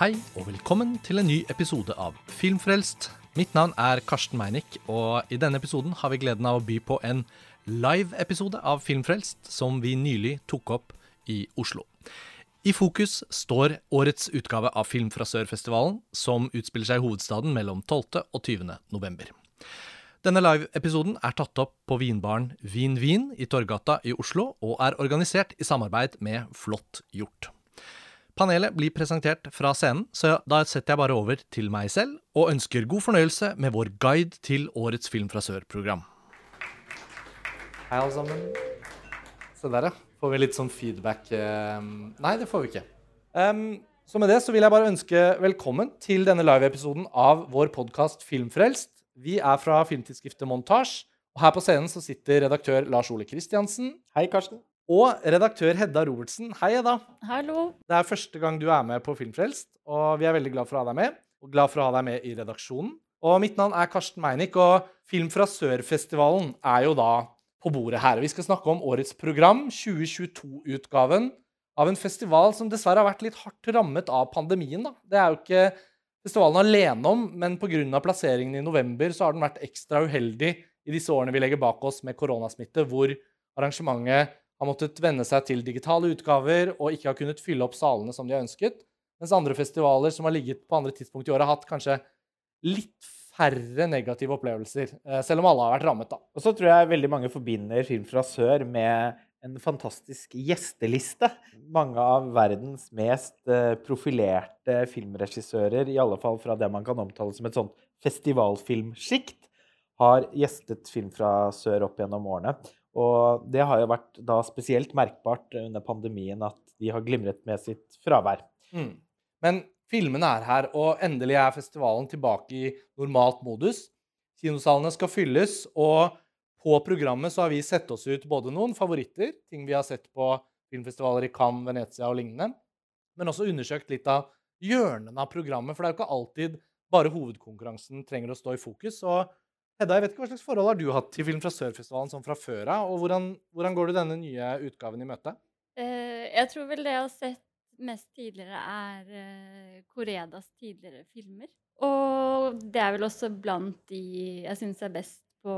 Hei og velkommen til en ny episode av Filmfrelst. Mitt navn er Karsten Meinick, og i denne episoden har vi gleden av å by på en live-episode av Filmfrelst som vi nylig tok opp i Oslo. I fokus står årets utgave av Film fra Sør-festivalen, som utspiller seg i hovedstaden mellom 12. og 20. november. Denne live-episoden er tatt opp på vinbaren Vin Vin i Torgata i Oslo, og er organisert i samarbeid med Flott gjort. Panelet blir presentert fra scenen, så da setter jeg bare over til meg selv, og ønsker god fornøyelse med vår guide til årets Film fra Sør-program. Hei, alle sammen. Se der, ja. Får vi litt sånn feedback eh, Nei, det får vi ikke. Um, så med det så vil jeg bare ønske velkommen til denne live-episoden av vår podkast Filmfrelst. Vi er fra filmtidsskriftet Montasj, og her på scenen så sitter redaktør Lars Ole Kristiansen. Hei, Karsten. Og redaktør Hedda Robertsen. Hei, Hedda. Hallo. Det er første gang du er med på Filmfrelst, og vi er veldig glad for å ha deg med. Og glad for å ha deg med i redaksjonen. Og mitt navn er Karsten Meinick, og Film fra Sør-festivalen er jo da på bordet her. Vi skal snakke om årets program, 2022-utgaven av en festival som dessverre har vært litt hardt rammet av pandemien. Da. Det er jo ikke festivalen alene om, men pga. plasseringen i november så har den vært ekstra uheldig i disse årene vi legger bak oss med koronasmitte, hvor arrangementet har måttet venne seg til digitale utgaver og ikke har kunnet fylle opp salene som de har ønsket. Mens andre festivaler som har ligget på andre tidspunkt i året, har hatt kanskje litt færre negative opplevelser, eh, selv om alle har vært rammet. da. Og så tror jeg veldig mange forbinder Film fra sør med en fantastisk gjesteliste. Mange av verdens mest eh, profilerte filmregissører, i alle fall fra det man kan omtale som et sånt festivalfilmsjikt, har gjestet Film fra sør opp gjennom årene. Og det har jo vært da spesielt merkbart under pandemien at de har glimret med sitt fravær. Mm. Men filmene er her, og endelig er festivalen tilbake i normalt modus. Kinosalene skal fylles, og på programmet så har vi sett oss ut både noen favoritter, ting vi har sett på filmfestivaler i Cannes, Venezia og lignende, men også undersøkt litt av hjørnene av programmet, for det er jo ikke alltid bare hovedkonkurransen trenger å stå i fokus. og Hedda, jeg vet ikke Hva slags forhold har du hatt til Film fra Sørfestivalen som sånn fra før av? Og hvordan, hvordan, går du denne nye utgaven i møte? Uh, jeg tror vel det jeg har sett mest tidligere, er uh, Koredas tidligere filmer. Og det er vel også blant de jeg syns er best på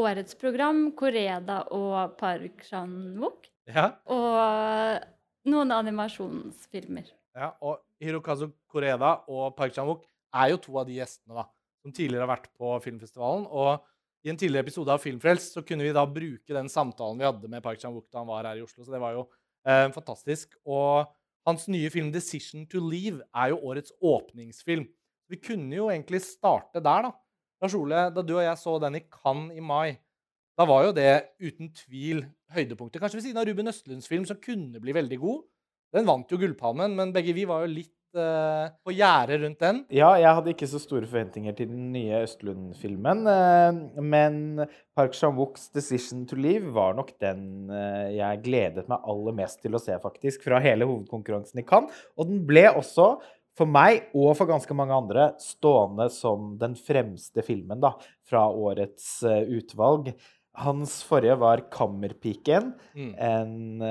årets program. Koreda og Park Chan-wook. Ja. Og noen animasjonsfilmer. Ja, og Hirokazu Koreda og Park Chan-wook er jo to av de gjestene da, som tidligere har vært på filmfestivalen. Og i en tidligere episode av Filmfrelst så kunne vi da bruke den samtalen vi hadde med Park Chan-wook da han var her i Oslo. Så det var jo eh, fantastisk. Og hans nye film 'Decision to Leave' er jo årets åpningsfilm. Vi kunne jo egentlig starte der, da. Lars Ole, da du og jeg så den i Cannes i mai, da var jo det uten tvil høydepunktet. Kanskje ved siden av Ruben Østlunds film, som kunne bli veldig god. Den vant jo Gullpalmen, men begge vi var jo litt uh, på gjerdet rundt den. Ja, jeg hadde ikke så store forventninger til den nye Østlund-filmen. Uh, men Park Chan-wooks 'Decision to Leave' var nok den uh, jeg gledet meg aller mest til å se, faktisk, fra hele hovedkonkurransen i Cannes. Og den ble også for meg og for ganske mange andre stående som den fremste filmen da, fra årets utvalg. Hans forrige var 'Kammerpiken', mm. en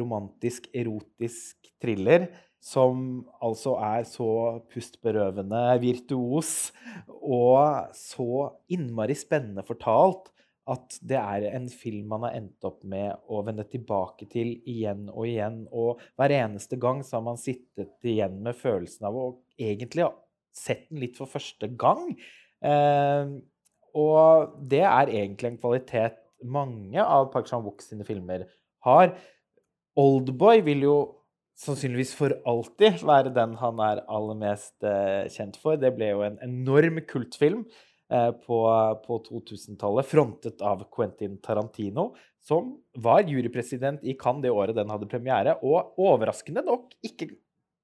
romantisk, erotisk thriller som altså er så pustberøvende virtuos og så innmari spennende fortalt at det er en film man har endt opp med å vende tilbake til igjen og igjen. Og hver eneste gang så har man sittet igjen med følelsen av å egentlig ha sett den litt for første gang. Eh, og det er egentlig en kvalitet mange av Park Chan-wook sine filmer har. Oldboy vil jo sannsynligvis for alltid være den han er aller mest eh, kjent for. Det ble jo en enorm kultfilm eh, på, på 2000-tallet, frontet av Quentin Tarantino, som var jurypresident i Cannes det året den hadde premiere, og overraskende nok ikke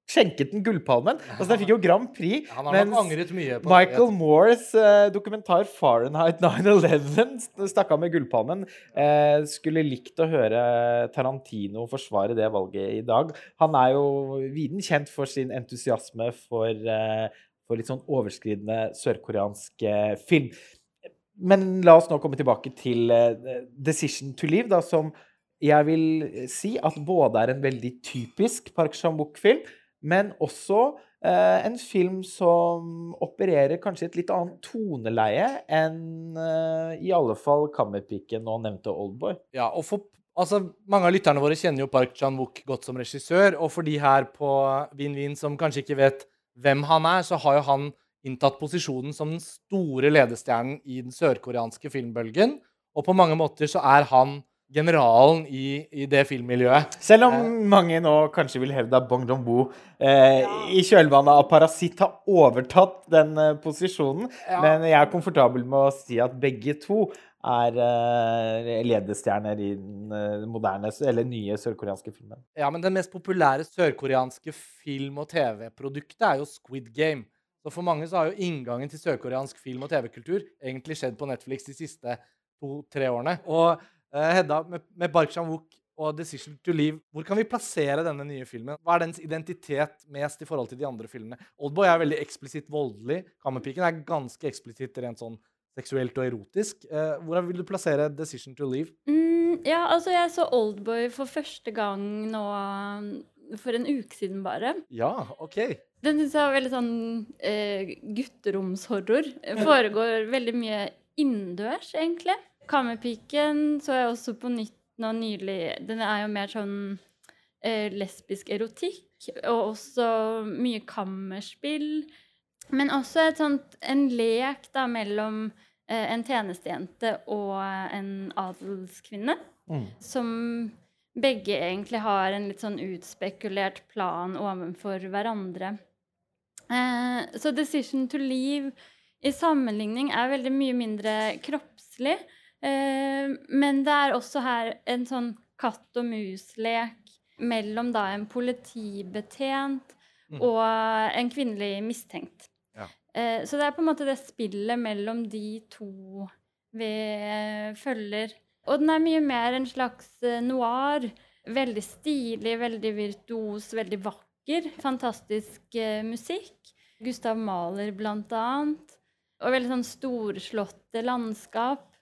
skjenket den Gullpalmen. Altså, Den fikk jo Grand Prix. Ja, mens Michael. Moores eh, dokumentar 'Fahrenheit 9-11' stakk av med Gullpalmen. Eh, skulle likt å høre Tarantino forsvare det valget i dag. Han er jo viden kjent for sin entusiasme for, eh, for litt sånn overskridende sørkoreansk eh, film. Men la oss nå komme tilbake til eh, 'Decision to Live', da, som jeg vil si at både er en veldig typisk Park Chan-wook-film, men også eh, en film som opererer kanskje i et litt annet toneleie enn eh, i alle fall Kammerpiken og nevnte Oldboy. Ja, og for, altså, Mange av lytterne våre kjenner jo Park Chan-wook godt som regissør, og for de her på Win Win som kanskje ikke vet hvem han er, så har jo han inntatt posisjonen som den store ledestjernen i den sørkoreanske filmbølgen. Og på mange måter så er han generalen i, i det filmmiljøet. Selv om mange nå kanskje vil hevde at Bong Joon-ho eh, i kjølvannet av 'Parasitt' har overtatt den eh, posisjonen. Ja. Men jeg er komfortabel med å si at begge to er eh, ledestjerner i den eh, moderne, eller nye sørkoreanske filmen. Ja, men den mest populære sørkoreanske film- og TV-produktet er jo Squid Game. Så for mange så har jo inngangen til sørkoreansk film- og TV-kultur egentlig skjedd på Netflix de siste to-tre årene. Og eh, Hedda, med, med Park Chan-wook og 'Decision to Leave', hvor kan vi plassere denne nye filmen? Hva er dens identitet mest i forhold til de andre filmene? Oldboy er veldig eksplisitt voldelig. Kammerpiken er ganske eksplisitt rent sånn seksuelt og erotisk. Eh, hvordan vil du plassere 'Decision to Leave'? Mm, ja, altså jeg så Oldboy for første gang nå for en uke siden bare. Ja, OK. Den syns jeg var veldig sånn eh, gutteromshorror. Foregår veldig mye innendørs, egentlig. Kammerpiken så jeg også på nytt nå nylig. Den er jo mer sånn eh, lesbisk erotikk, og også mye kammerspill. Men også sånt, en lek da mellom eh, en tjenestejente og en adelskvinne. Mm. Som begge egentlig har en litt sånn utspekulert plan overfor hverandre. Eh, så 'Decision to Leave' i sammenligning er veldig mye mindre kroppslig. Eh, men det er også her en sånn katt og mus-lek mellom da en politibetjent Mm. og en kvinnelig mistenkt. Ja. Eh, så det er på en måte det spillet mellom de to vi eh, følger. Og den er mye mer en slags noir. Veldig stilig, veldig virtuos, veldig vakker. Fantastisk musikk. Gustav Mahler blant annet. Og veldig sånn storslåtte landskap.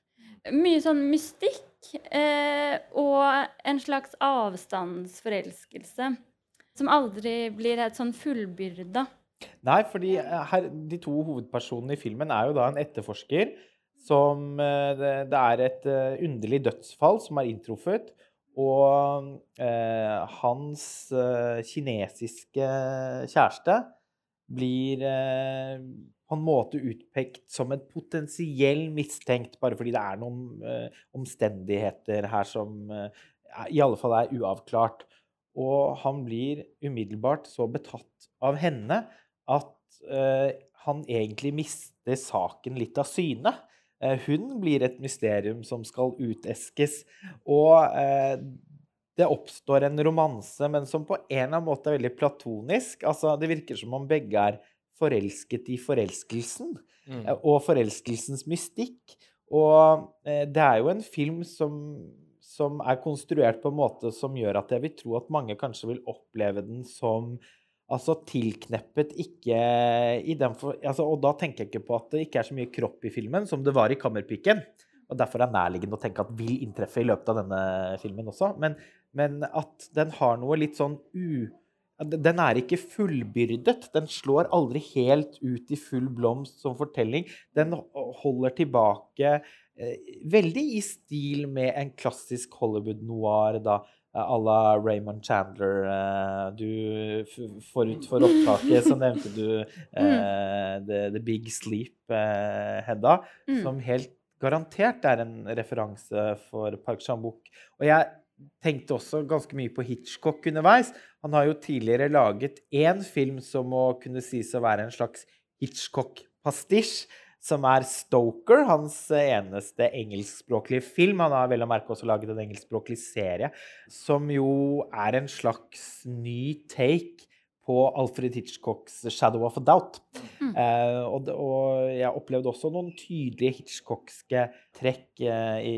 Mye sånn mystikk. Eh, og en slags avstandsforelskelse. Som aldri blir helt sånn fullbyrda. Nei, fordi eh, de to hovedpersonene i filmen er jo da en etterforsker som eh, det er et eh, underlig dødsfall som er inntruffet. Og eh, hans eh, kinesiske kjæreste blir eh, på en måte utpekt som en potensiell mistenkt, bare fordi det er noen eh, omstendigheter her som eh, i alle fall er uavklart. Og han blir umiddelbart så betatt av henne at eh, han egentlig mister saken litt av syne. Eh, hun blir et mysterium som skal uteskes. Og eh, det oppstår en romanse, men som på en eller annen måte er veldig platonisk. Altså, det virker som om begge er forelsket i forelskelsen, Mm. eh, og forelskelsens mystikk. Og eh, det er jo en film som, som er konstruert på en måte som gjør at jeg vil tro at mange kanskje vil oppleve den som Altså tilkneppet ikke i den for, altså, Og da tenker jeg ikke på at det ikke er så mye kropp i filmen som det var i Kammerpiken. Og derfor er nærliggende å tenke at vil inntreffe i løpet av denne filmen også. Men, men at den har noe litt sånn u... Den er ikke fullbyrdet. Den slår aldri helt ut i full blomst som fortelling. Den holder tilbake eh, veldig i stil med en klassisk Hollywood noir, da à la Raymond Chandler. eh, Du, forut for opptaket så nevnte du eh, The, The Big Sleep, eh, Hedda, Mm. som helt garantert er en referanse for Park Chan-wook. Og jeg tenkte også ganske mye på Hitchcock underveis. Han har jo tidligere laget én film som må kunne sies å være en slags Hitchcock-pastisj, som er Stoker, hans eneste engelskspråklige film. Han har vel å merke også laget en engelskspråklig serie, som jo er en slags ny take på Alfred Hitchcocks 'Shadow of a Doubt'. Mm. Eh, og, og jeg opplevde også noen tydelige hitchcockske trekk eh, i,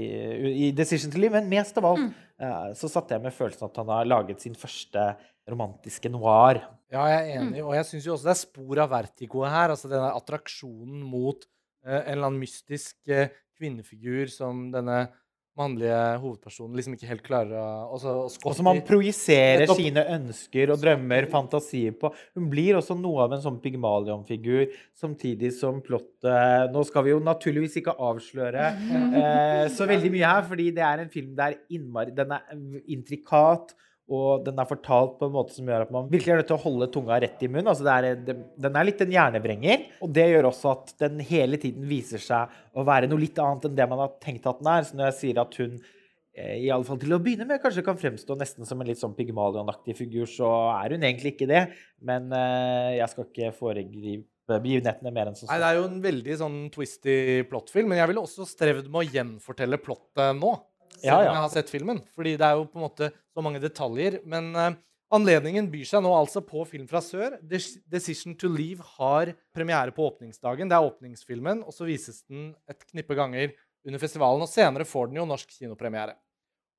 i 'Decision to Live', men mest av alt Mm. eh, så satt jeg med følelsen at han har laget sin første romantiske noir. Ja, jeg er enig, og jeg syns jo også det er spor av vertigoet her. Altså denne attraksjonen mot eh, en eller annen mystisk eh, kvinnefigur som denne mannlige hovedpersonen liksom ikke helt klarer å Og som man projiserer sine ønsker og drømmer, fantasier på. Hun blir også noe av en sånn Pygmalion-figur, samtidig som plottet Nå skal vi jo naturligvis ikke avsløre eh, så veldig mye her, fordi det er en film der innmari Den er intrikat. Og den er fortalt på en måte som gjør at man virkelig er nødt til å holde tunga rett i munnen. Altså er, den er litt en hjernevrenger, og det gjør også at den hele tiden viser seg å være noe litt annet enn det man har tenkt at den er. Så når jeg sier at hun eh, i alle fall til å begynne med kanskje kan fremstå nesten som en litt sånn Pygmalion-aktig figur, så er hun egentlig ikke det. Men eh, jeg skal ikke foregripe begivenhetene mer enn som Nei, det er jo en veldig sånn twisty plottfilm, men jeg ville også strevd med å gjenfortelle plottet nå. Selv Ja, om jeg har sett filmen. Fordi det er jo på en måte så mange detaljer. Men uh, anledningen byr seg nå altså på Film fra sør. 'Decision to Leave' har premiere på åpningsdagen. Det er åpningsfilmen, og så vises den et knippe ganger under festivalen. Og senere får den jo norsk kinopremiere.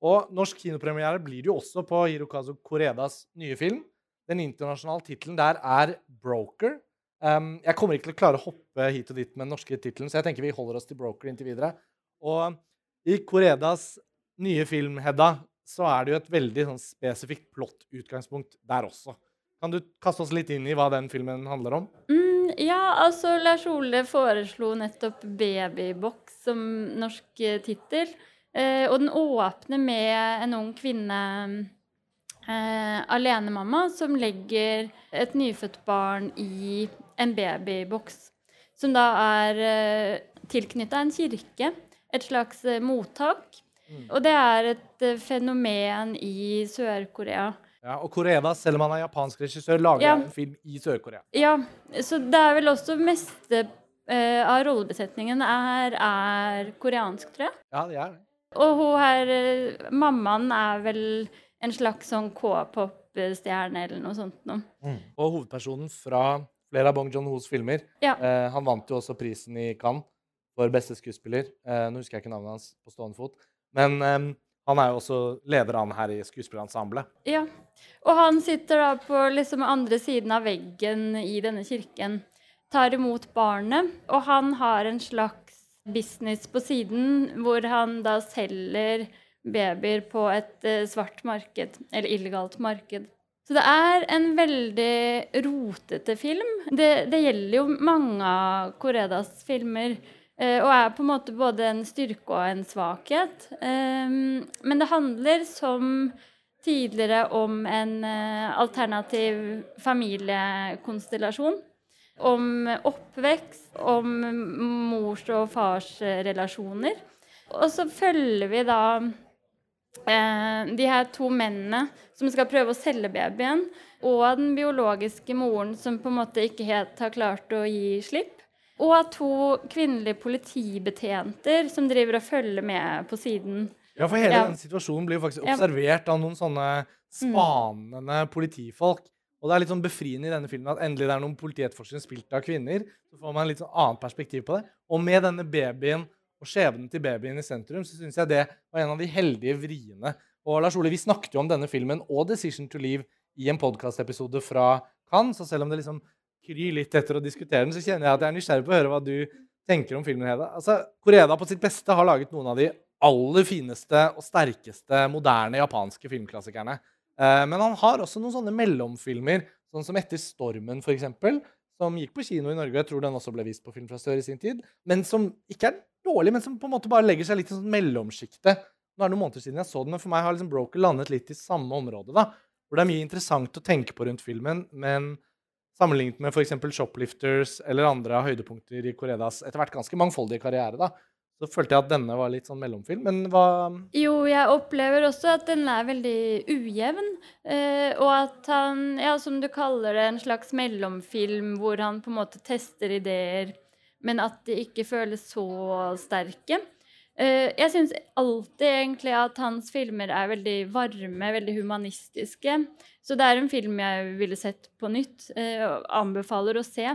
Og norsk kinopremiere blir det jo også på Hirokazu Koredas nye film. Den internasjonale tittelen der er 'Broker'. Um, jeg kommer ikke til å klare å hoppe hit og dit med den norske tittelen, så jeg tenker vi holder oss til 'Broker' inntil videre. Og i Koredas nye film, Hedda, så er det jo et veldig sånn, spesifikt plott-utgangspunkt der også. Kan du kaste oss litt inn i hva den filmen handler om? Mm, ja, altså Lars Ole foreslo nettopp 'Babybox' som norsk eh, tittel. Eh, og den åpner med en ung kvinne, eh, alenemamma, som legger et nyfødt barn i en babyboks. Som da er eh, tilknytta en kirke. Et slags eh, mottak. Og det er et eh, fenomen i Sør-Korea. Ja, og Koreda, selv om han er japansk regissør, lager Ja. en film i Sør-Korea. Ja, så det er vel også meste uh, av rollebesetningen er, er koreansk, tror jeg. Ja, det er det. Og hun her, uh, mammaen er vel en slags sånn K-pop-stjerne eller noe sånt noe. Og hovedpersonen fra flere av Bong Joon-hos filmer Ja. Uh, Han vant jo også prisen i Cannes for beste skuespiller. Nå husker jeg ikke navnet hans på stående fot. Men um, han er jo også leder an her i skuespillerensemblet. Ja. Og han sitter da på liksom andre siden av veggen i denne kirken, tar imot barnet, og han har en slags business på siden hvor han da selger babyer på et eh, svart marked, eller illegalt marked. Så det er en veldig rotete film. Det, det gjelder jo mange av Koredas filmer. Eh, og er på en måte både en styrke og en svakhet. Um, men det handler som tidligere om en eh, alternativ familiekonstellasjon. Om oppvekst, om mors- og fars relasjoner. Og så følger vi da eh, de her to mennene som skal prøve å selge babyen, og den biologiske moren som på en måte ikke helt har klart å gi slipp. Og to kvinnelige politibetjenter som driver og følger med på siden. Ja, for hele Ja. denne situasjonen blir jo faktisk observert av noen sånne spanende politifolk. Og det er litt sånn befriende i denne filmen at endelig det er noen politietterforskere spilt av kvinner. Så får man litt sånn annet perspektiv på det. Og med denne babyen og skjebnen til babyen i sentrum, så syns jeg det var en av de heldige vriene. Og Lars Ole, vi snakket jo om denne filmen og 'Decision to Leave' i en podkastepisode fra Cannes, så selv om det liksom kryr litt etter å diskutere den, så kjenner jeg at jeg er nysgjerrig på å høre hva du tenker om filmen, Heda. Altså, Koreda på sitt beste har laget noen av de aller fineste og sterkeste moderne japanske filmklassikerne. Eh, men han har også noen sånne mellomfilmer, sånn som 'Etter stormen', eksempel, som gikk på kino i Norge. og Jeg tror den også ble vist på Film fra Sør i sin tid. Men som ikke er dårlig, men som på en måte bare legger seg litt i sånn mellomsjiktet. Nå er det noen måneder siden jeg så den, men for meg har liksom Broker landet litt i samme område. da, Hvor det er mye interessant å tenke på rundt filmen, men sammenlignet med f.eks. Shoplifters eller andre høydepunkter i Koredas etter hvert ganske mangfoldige karriere, da, så følte jeg at denne var litt sånn mellomfilm. Men hva Jo, jeg opplever også at den er veldig ujevn. Eh, og at han, ja, som du kaller det, en slags mellomfilm hvor han på en måte tester ideer, men at de ikke føles så sterke. Eh, jeg syns alltid egentlig at hans filmer er veldig varme, veldig humanistiske. Så det er en film jeg ville sett på nytt, eh, og anbefaler å se.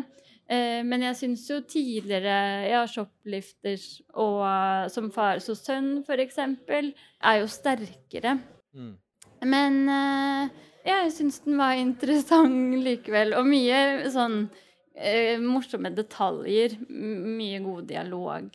Eh, men jeg syns jo tidligere ja, Shoplifters og Som far så sønn, eksempel, er jo sterkere. Mm. Men ja, jeg syns den var interessant likevel. Og mye sånn morsomme detaljer. Mye god dialog.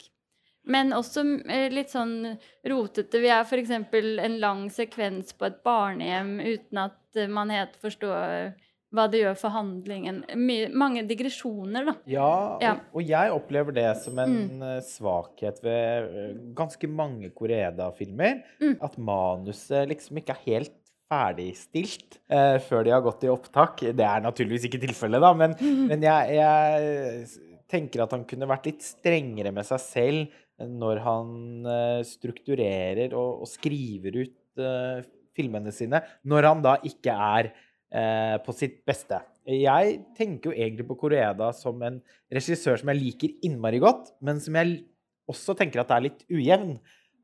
Men også eh, litt sånn rotete. Vi er f.eks. en lang sekvens på et barnehjem uten at eh, man helt forstår hva det gjør for handlingen. Mye, mange digresjoner, da. Ja, Ja. Og, og jeg opplever det som en Mm. eh, svakhet ved eh, ganske mange Koreda-filmer. Mm. At manuset liksom ikke er helt ferdigstilt eh, før de har gått i opptak. Det er naturligvis ikke tilfellet, da, men, men jeg, jeg tenker at han kunne vært litt strengere med seg selv når han eh, strukturerer og, og skriver ut uh, filmene sine, når han da ikke er uh, på sitt beste. Jeg tenker jo egentlig på Koreeda som en regissør som jeg liker innmari godt, men som jeg også tenker at er litt ujevn.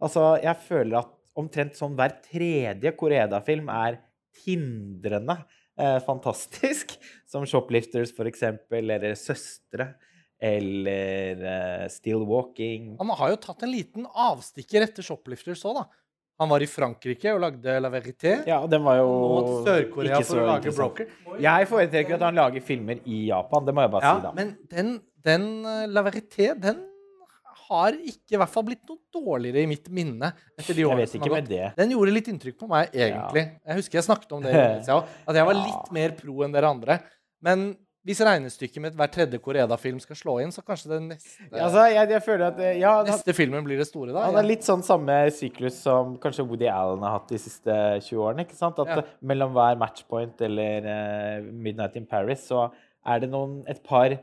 Altså, jeg føler at omtrent sånn hver tredje Koreeda-film er tindrende eh, fantastisk. Som 'Shoplifters', for eksempel, eller 'Søstre'. Eller uh, 'Still Walking'. Han har jo tatt en liten avstikker etter Shoplifters òg, da. Han var i Frankrike og lagde La Verité. Ja, den var jo Nå Sør-Korea for å lage. Broker. Jeg foretrekker at han lager filmer i Japan, det må jeg bare Ja, si, da. men den, den eh, La Verité, den har ikke i hvert fall blitt noe dårligere i mitt minne. etter de årene som har med gått. det. Den gjorde litt inntrykk på meg, egentlig. Jeg husker jeg snakket om det, i også, at jeg var litt mer pro enn dere andre. Men hvis regnestykket med hver tredje Koreda-film skal slå inn, så kanskje det neste, Altså, jeg, jeg føler at eh, ja, neste filmen blir det store, da. han er litt sånn samme syklus som kanskje Woody Allen har hatt de siste 20 årene. ikke sant? At Ja. mellom hver matchpoint eller uh, Midnight in Paris så er det noen, et par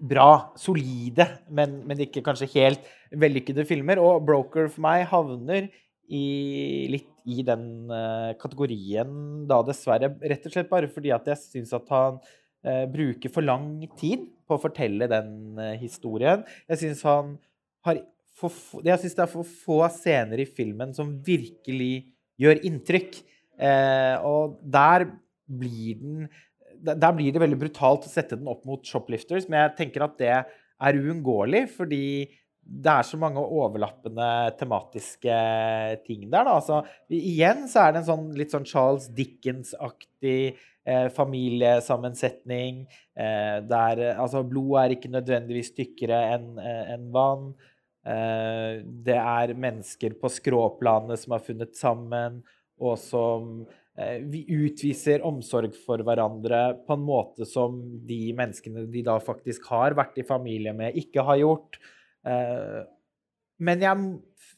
bra, solide, men, men ikke kanskje helt vellykkede filmer. Og Broker for meg havner i, litt i den uh, kategorien da, dessverre. Rett og slett bare fordi at jeg syns at han bruker for lang tid på å fortelle den eh, historien. Jeg syns han har for, jeg synes det er for få scener i filmen som virkelig gjør inntrykk. Eh, og der blir den der blir det veldig brutalt å sette den opp mot Shoplifters, men jeg tenker at det er uunngåelig, fordi det er så mange overlappende tematiske ting der. Da. Altså, igjen så er det en sånn litt sånn Charles Dickens-aktig eh, familiesammensetning. Eh, der eh, altså, blod er ikke nødvendigvis tykkere enn en vann. Eh, det er mennesker på skråplanet som har funnet sammen, og som eh, vi utviser omsorg for hverandre på en måte som de menneskene de da faktisk har vært i familie med, ikke har gjort. Eh, men jeg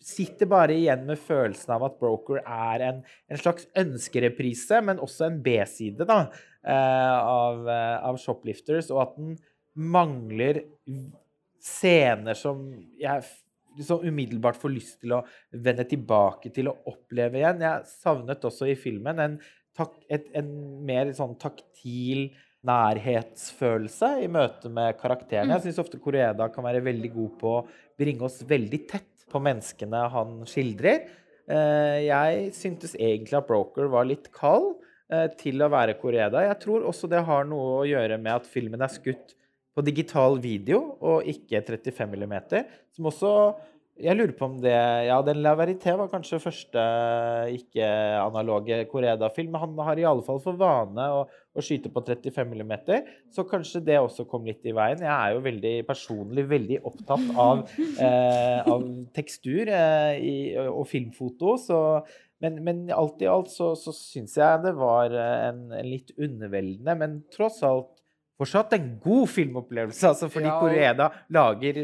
sitter bare igjen med følelsen av at Broker er en, en slags ønskereprise, men også en B-side da, eh, av, eh, av Shoplifters, og at den mangler scener som jeg liksom umiddelbart får lyst til å vende tilbake til å oppleve igjen. Jeg savnet også i filmen en, tak, et, en mer sånn taktil nærhetsfølelse i møte med karakterene. Jeg syns ofte Koreeda kan være veldig god på å bringe oss veldig tett på menneskene han skildrer. Eh, Jeg syntes egentlig at Broker var litt kald eh, til å være Koreda. Jeg tror også det har noe å gjøre med at filmen er skutt på digital video og ikke 35 mm. Som også Jeg lurer på om det Ja, den La Verité var kanskje første ikke-analoge Koreda-film. Han har i alle fall for vane å, å skyte på 35 mm. Så kanskje det også kom litt i veien. Jeg er jo veldig personlig veldig opptatt av, eh, av tekstur eh, i, og filmfoto. Så men, men alt i alt så, så syns jeg det var en, en litt underveldende, men tross alt fortsatt en god filmopplevelse. Altså fordi Ja, og- Koreda lager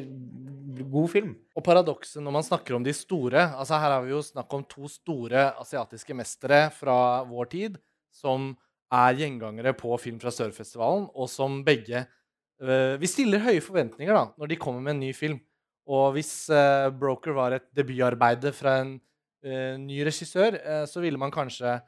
god film. Og paradokset når man snakker om de store altså Her har vi jo snakk om to store asiatiske mestere fra vår tid som er gjengangere på Film fra Sør-festivalen, og som begge uh, Vi stiller høye forventninger da, når de kommer med en ny film. Og hvis uh, 'Broker' var et debutarbeide fra en uh, ny regissør, så ville man kanskje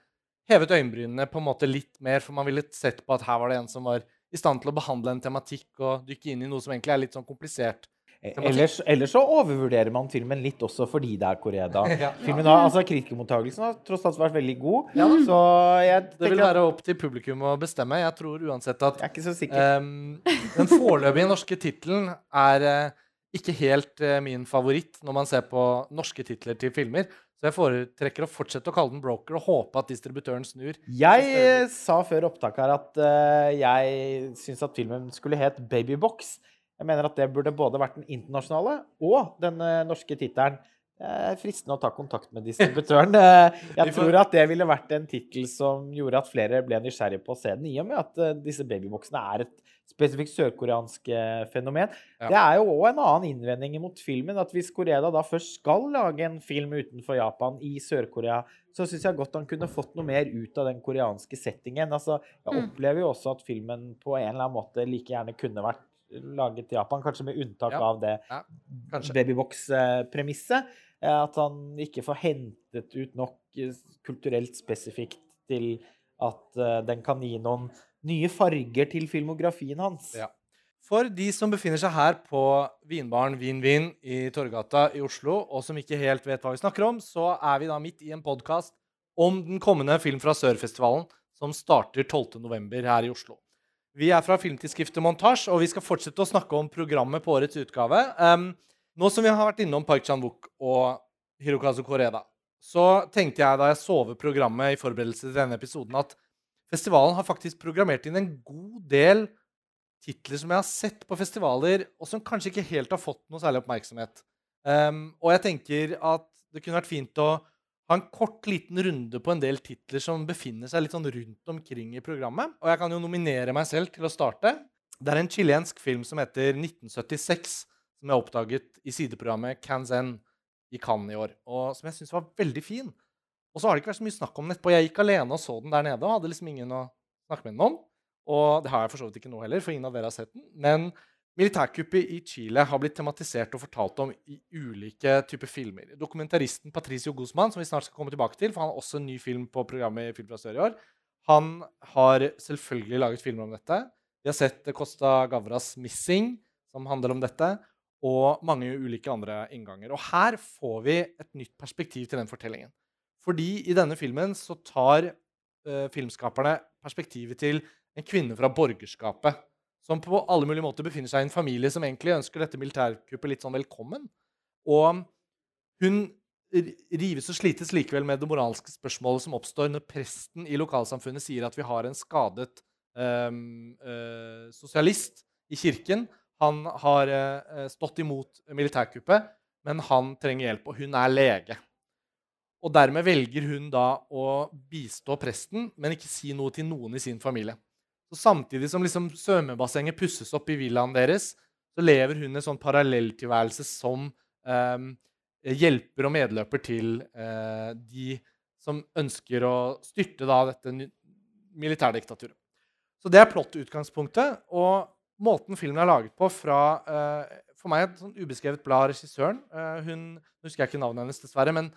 hevet øyenbrynene på en måte litt mer, for man ville sett på at her var det en som var i stand til å behandle en tematikk og dykke inn i noe som egentlig er litt sånn komplisert. Tematikk. Ellers, ellers så overvurderer man filmen litt også fordi det er Koreda. Ja. Filmen har, altså Kritikermottakelsen har tross alt vært veldig god. Ja. Så jeg Det vil være opp til publikum å bestemme. Jeg tror uansett at Jeg er ikke så sikker. ehm, den foreløpige norske tittelen er uh, ikke helt uh, min favoritt når man ser på norske titler til filmer. Så jeg foretrekker å fortsette å kalle den Broker og håpe at distributøren snur. Jeg eh, sa før opptaket her at uh, jeg syns at filmen skulle het Babybox. Jeg mener at det burde både vært den internasjonale og den eh, norske tittelen. Fristende å ta kontakt med distributøren. Eh, Jeg tror at det ville vært en tittel som gjorde at flere ble nysgjerrige på å se den, i og med at eh, disse babyboksene er et spesifikt sørkoreansk fenomen. Ja. Det er jo òg en annen innvending mot filmen, at hvis Korea da først skal lage en film utenfor Japan, i Sør-Korea, så syns jeg godt han kunne fått noe mer ut av den koreanske settingen. Altså, jeg Mm. opplever jo også at filmen på en eller annen måte like gjerne kunne vært laget i Japan, kanskje med unntak Ja. av det Ja, babybox-premisset. eh, At han ikke får hentet ut nok eh, kulturelt spesifikt til at eh, den kan gi noen nye farger til filmografien hans. Ja. For de som befinner seg her på Vinbaren Vin Vin i Torgata i Oslo, og som ikke helt vet hva vi snakker om, så er vi da midt i en podkast om den kommende Film fra Sør-festivalen, som starter 12.11. her i Oslo. Vi er fra filmtidsskriftet Montasj, og vi skal fortsette å snakke om programmet på årets utgave. Um, nå som vi har vært innom Park Chan-wook og Hirokazu Koreda, så tenkte jeg da jeg så over programmet i forberedelse til denne episoden, at festivalen har faktisk programmert inn en god del titler som jeg har sett på festivaler, og som kanskje ikke helt har fått noe særlig oppmerksomhet. Um, og jeg tenker at det kunne vært fint å ha en kort, liten runde på en del titler som befinner seg litt sånn rundt omkring i programmet. Og jeg kan jo nominere meg selv til å starte. Det er en chilensk film som heter 1976, som jeg oppdaget i sideprogrammet Canzen i Cannes i år, og som jeg syns var veldig fin. Og så har det ikke vært så mye snakk om den etterpå. Jeg gikk alene og så den der nede og hadde liksom ingen å snakke med den om. Og det har jeg for så vidt ikke nå heller, for ingen av dere har sett den. Men militærkuppet i Chile har blitt tematisert og fortalt om i ulike typer filmer. Dokumentaristen Patricio Guzman, som vi snart skal komme tilbake til, for han har også en ny film på programmet i Film fra Sør i år, han har selvfølgelig laget filmer om dette. Vi har sett Costa Gavras 'Missing', som handler om dette, og mange ulike andre innganger. Og her får vi et nytt perspektiv til den fortellingen. Fordi i denne filmen så tar eh, filmskaperne perspektivet til en kvinne fra borgerskapet. Som på alle mulige måter befinner seg i en familie som egentlig ønsker dette militærkuppet litt sånn velkommen. Og hun rives og slites likevel med det moralske spørsmålet som oppstår når presten i lokalsamfunnet sier at vi har en skadet um, uh, sosialist i kirken. Han har uh, stått imot militærkuppet, men han trenger hjelp, og hun er lege. Og dermed velger hun da å bistå presten, men ikke si noe til noen i sin familie. Så samtidig som liksom svømmebassenget pusses opp i villaen deres, så lever hun en sånn parallelltilværelse som eh, hjelper og medløper til eh, de som ønsker å styrte da dette militærdiktaturet. Så det er plott-utgangspunktet. Og måten filmen er laget på fra eh, For meg et sånn ubeskrevet blad regissøren. Eh, hun husker jeg ikke navnet hennes, dessverre. men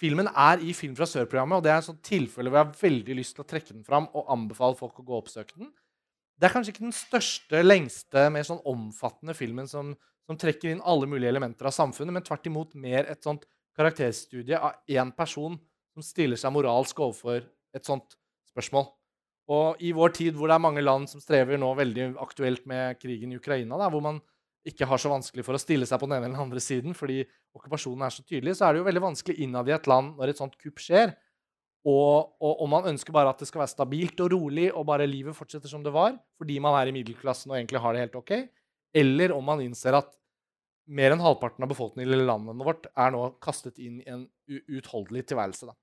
Filmen er i Film fra Sør-programmet, og det er et sånt tilfelle hvor jeg har veldig lyst til å trekke den fram og anbefale folk å gå og oppsøke den. Det er kanskje ikke den største, lengste, mer sånn omfattende filmen som, som trekker inn alle mulige elementer av samfunnet, men tvert imot mer et sånt karakterstudie av én person som stiller seg moralsk overfor et sånt spørsmål. Og i vår tid hvor det er mange land som strever nå veldig aktuelt med krigen i Ukraina, da, hvor man ikke har så vanskelig for å stille seg på den ene eller den andre siden fordi okkupasjonen er så tydelig, så er det jo veldig vanskelig innad i et land når et sånt kupp skjer. Og, om man ønsker bare at det skal være stabilt og rolig, og bare livet fortsetter som det var, fordi man er i middelklassen og egentlig har det helt ok, eller om man innser at mer enn halvparten av befolkningen i landet vårt er nå kastet inn i en uutholdelig tilværelse. Da.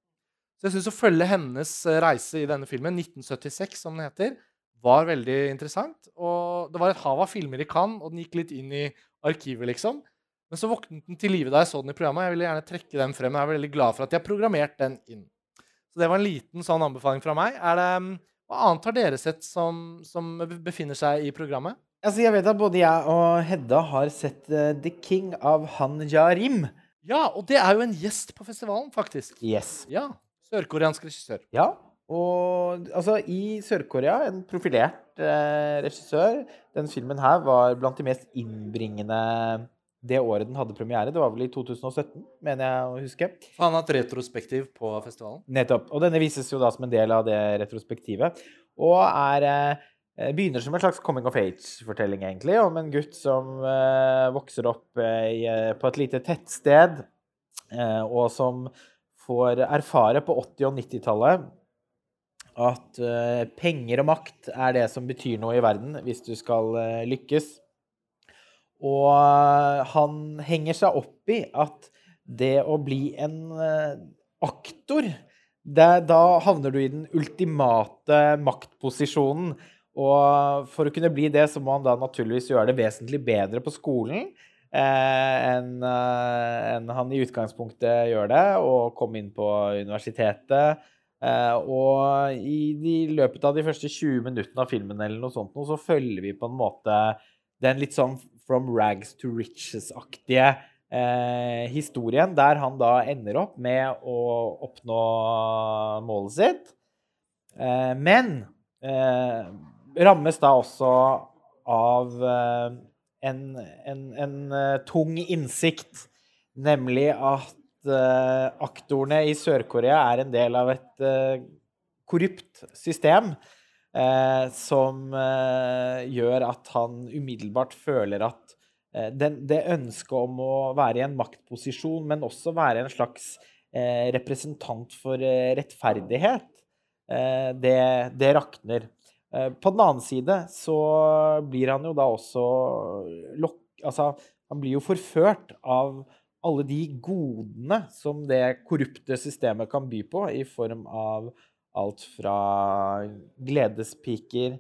Så jeg syns å følge hennes eh, reise i denne filmen, 1976 som den heter, var veldig interessant. Og det var et hav av filmer i Cannes, og den gikk litt inn i arkivet, liksom. Men så våknet den til live da jeg så den i programmet. Jeg ville gjerne trekke den frem. Jeg er veldig glad for at de har programmert den inn. Så det var en liten sånn anbefaling fra meg. Er det, mm, hva annet har dere sett som, som befinner seg i programmet? Altså, jeg vet at både jeg og Hedda har sett uh, The King av Han Jarim. Ja, og det er jo en gjest på festivalen, faktisk. Yes. Ja. Sørkoreansk regissør. Ja. Og altså, i Sør-Korea, en profilert eh, regissør Den filmen her var blant de mest innbringende det året den hadde premiere. Det var vel i 2017, mener jeg å huske. For han har hatt retrospektiv på festivalen. Nettopp. Og denne vises jo da som en del av det retrospektivet. Og er eh, begynner som en slags coming of age-fortelling, egentlig, om en gutt som eh, vokser opp eh, i, eh, på et lite tettsted, eh, og som får erfare på 80- og 90-tallet at eh, penger og makt er det som betyr noe i verden hvis du skal eh, lykkes. Og eh, han henger seg opp i at det å bli en aktor det, Da havner du i den ultimate maktposisjonen. Og for å kunne bli det, så må han da naturligvis gjøre det vesentlig bedre på skolen eh, enn enn han i utgangspunktet gjør det, og komme inn på universitetet. Eh, og i løpet av de første 20 minuttene av filmen eller noe sånt, så følger vi på en måte den litt sånn from rags to riches-aktige eh, historien, der han da ender opp med å oppnå målet sitt. Eh, men eh, rammes da også av eh, en, en, en eh, tung innsikt, nemlig at aktorene i Sør-Korea er en del av et eh, korrupt system. Eh, som eh, gjør at han umiddelbart føler at eh, den, det ønsket om å være i en maktposisjon, men også være en slags eh, representant for eh, rettferdighet, eh, det, det rakner. på den annen side så blir han jo da også lokk... Altså, han blir jo forført av alle de godene som det korrupte systemet kan by på, i form av alt fra gledespiker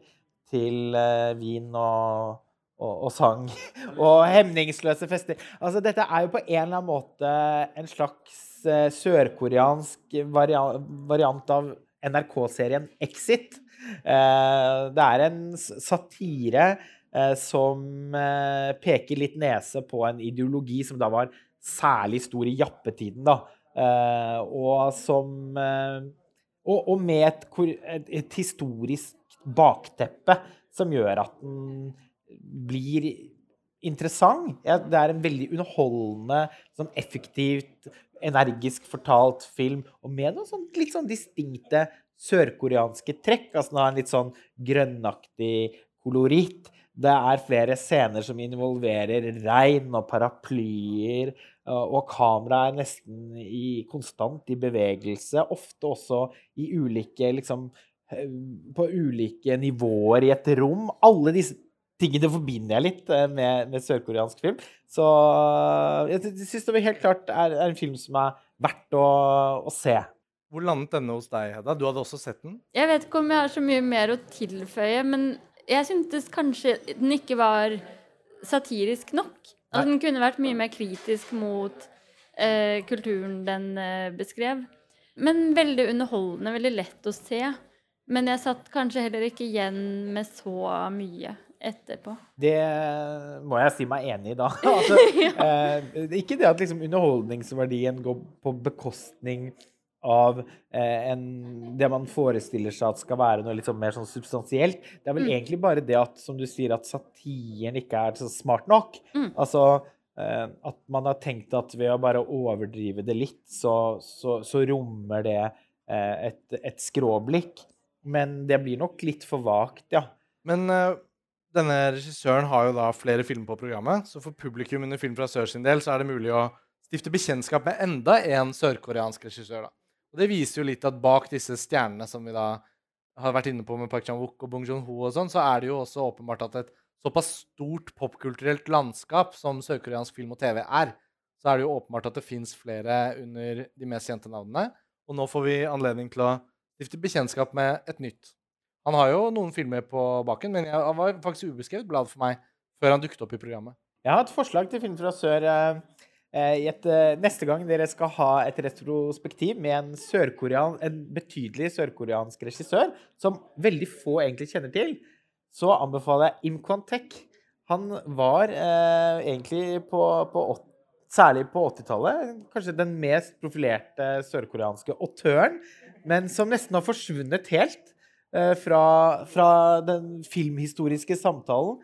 til eh, vin og, og, og sang. og hemningsløse fester. Altså, dette er jo på en eller annen måte en slags eh, sørkoreansk variant, av NRK-serien Exit. Eh, det er en satire som peker litt nese på en ideologi som da var særlig stor i jappetiden, da. Eh, og som og, og med et, et, et, historisk bakteppe som gjør at den blir interessant. Ja, det er en veldig underholdende, sånn effektivt, energisk fortalt film. Og med noen sånn, litt sånn distinkte sørkoreanske trekk. Altså den har en litt sånn grønnaktig koloritt. Det er flere scener som involverer regn og paraplyer og kameraet er nesten i, konstant i bevegelse, ofte også i ulike liksom, På ulike nivåer i et rom. Alle disse tingene forbinder jeg litt eh, med, med sørkoreansk film. Så jeg syns det helt klart er, er, en film som er verdt å, å se. Hvor landet denne hos deg, Hedda? Du hadde også sett den? Jeg vet ikke om jeg har så mye mer å tilføye, men jeg syntes kanskje den ikke var satirisk nok. Altså, den kunne vært mye mer kritisk mot eh, kulturen den eh, beskrev. Men veldig underholdende, veldig lett å se. Men jeg satt kanskje heller ikke igjen med så mye etterpå. Det må jeg si meg enig i, da. Altså, eh, ikke det at liksom, underholdningsverdien går på bekostning av eh, en, det man forestiller seg at skal være noe liksom mer sånn substansielt. Det er vel mm. egentlig bare det at som du sier, at satiren ikke er så smart nok. Mm. Altså eh, at man har tenkt at ved å bare overdrive det litt, så, så, så rommer det eh, et, et, skråblikk. Men det blir nok litt for vagt, ja. Men uh, denne regissøren har jo da flere filmer på programmet, så for publikum under Film fra Sør sin del så er det mulig å stifte bekjentskap med enda en sørkoreansk regissør. da. Og det viser jo litt at bak disse stjernene som vi da har vært inne på med Park Chan-wook og Bong Joon-ho og sånn, så er det jo også åpenbart at et såpass stort popkulturelt landskap som sørkoreansk film og TV er, så er det jo åpenbart at det fins flere under de mest kjente navnene. Og nå får vi anledning til å stifte bekjentskap med et nytt. Han har jo noen filmer på baken, men han var faktisk ubeskrevet blad for meg før han dukket opp i programmet. Jeg har et forslag til Film fra sør. Eh, et, eh, neste gang dere skal ha et retrospektiv med en, en betydelig sørkoreansk regissør, som veldig få egentlig kjenner til, så anbefaler jeg Im Kwon-tek. Han var eh, egentlig på, på, Særlig på 80-tallet kanskje den mest profilerte sørkoreanske autøren, men som nesten har forsvunnet helt eh, fra, fra den filmhistoriske samtalen.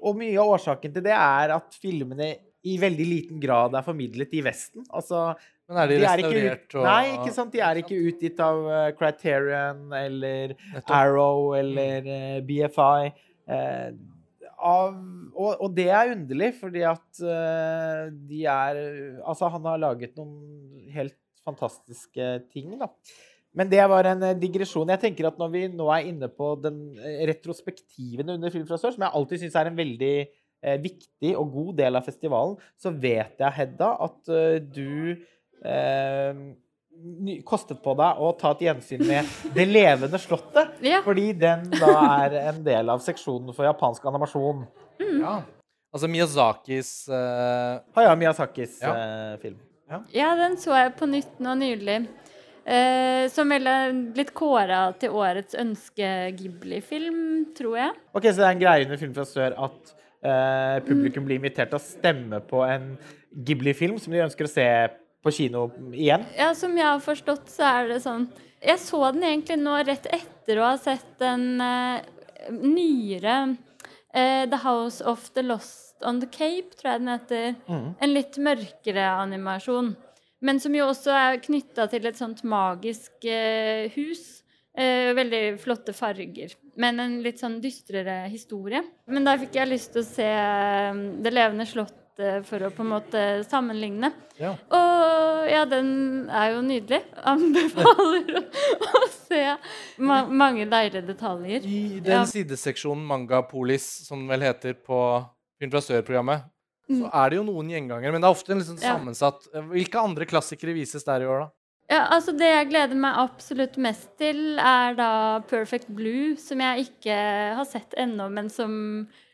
Og mye av årsaken til det er at filmene i veldig liten grad er formidlet i Vesten. Altså, Men er de, de restaurert ut, og Nei, ikke sant. De er ikke utgitt av uh, Criterion eller Arrow eller uh, eh, BFI. Uh, eh, av, og, og, det er underlig, fordi at de er Altså, han har laget noen helt fantastiske ting, da. Men det var en digresjon. Jeg tenker at Når vi nå er inne på den retrospektiven under Film fra sør, som jeg alltid syns er en veldig viktig og god del av festivalen, så vet jeg, Hedda, at eh, du eh, kostet på deg å ta et gjensyn med Det levende slottet. Ja. Fordi den da er en del av seksjonen for japansk animasjon. Ja. Altså Miyazakis uh... Haya Miyazakis Ja. Uh, film. Ja, den så jeg på nytt nå nylig. Uh, som er blitt kåra til årets ønske-Ghibli-film, tror jeg. Ok, Så det er en greie under Film fra sør at eh, publikum blir invitert til å stemme på en Ghibli-film som de ønsker å se på kino igjen? Ja, Som jeg har forstått, så er det sånn Jeg så den egentlig nå rett etter å ha sett den eh, nyere eh, The House of the Lost on the Cape, tror jeg den heter. En litt mørkere animasjon. Men som jo også er knytta til et sånt magisk eh, hus. Eh, veldig flotte farger. Men en litt sånn dystrere historie. Men der fikk jeg lyst til å se eh, Det levende slottet for å på en måte sammenligne. Ja. Og ja, den er jo nydelig. Anbefaler å, å se ma mange deilige detaljer. I den Ja. sideseksjonen Mangapolis, som den vel heter på Film fra Sør-programmet, så er det jo noen gjengangere, men det er ofte en litt sånn Mm. Sammensatt Hvilke andre klassikere vises der i år, da? Ja, altså Det jeg gleder meg absolutt mest til, er da Perfect Blue, som jeg ikke har sett ennå, men som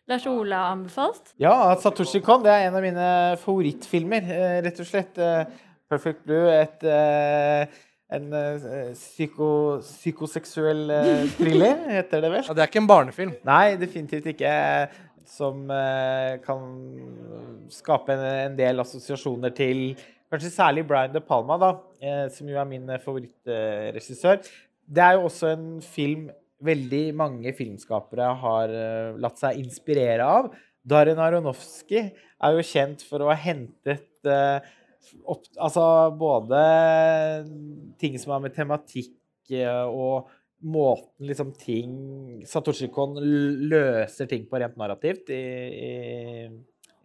Lars Ole har anbefalt. Ja, Satoshi Kon det er en av mine favorittfilmer, eh, rett og slett. Eh, Perfect Blue, et eh, en psyko, psykoseksuell thriller, heter det vel? Ja, det er ikke en barnefilm. Nei, definitivt ikke. Som eh, kan skape en, en del assosiasjoner til kanskje særlig Brian De Palma, da, eh, som jo er min eh, favorittregissør. Det er jo også en film veldig mange filmskapere har eh, latt seg inspirere av. Darren Aronofsky er jo kjent for å ha hentet opp, altså både ting som har med tematikk og måten liksom ting Satoshi Kon løser ting på rent narrativt i, i,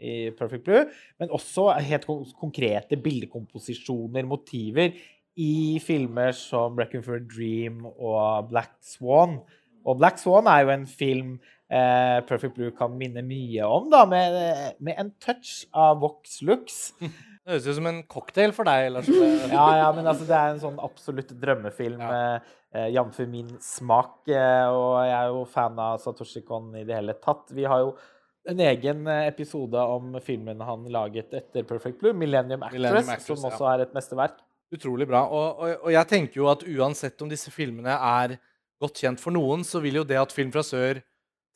i Perfect Blue, men også helt konkrete bildekomposisjoner, motiver, i filmer som Reckon for a Dream og Black Swan. Og Black Swan er jo en film eh, Perfect Blue kan minne mye om, da, med, med en touch av Vox Lux. Det høres ut som en cocktail for deg, Lars. Ja, ja, men altså, det er en sånn absolutt drømmefilm, Ja. eh, jf. min smak. Eh, og jeg er jo fan av Satoshi Kon i det hele tatt. Vi har jo en egen eh, episode om filmen han laget etter Perfect Blue, 'Millennium Actress', Millennium Actress, som også er et mesterverk. Utrolig bra. Og, og, og jeg tenker jo at uansett om disse filmene er godt kjent for noen, så vil jo det at Film fra sør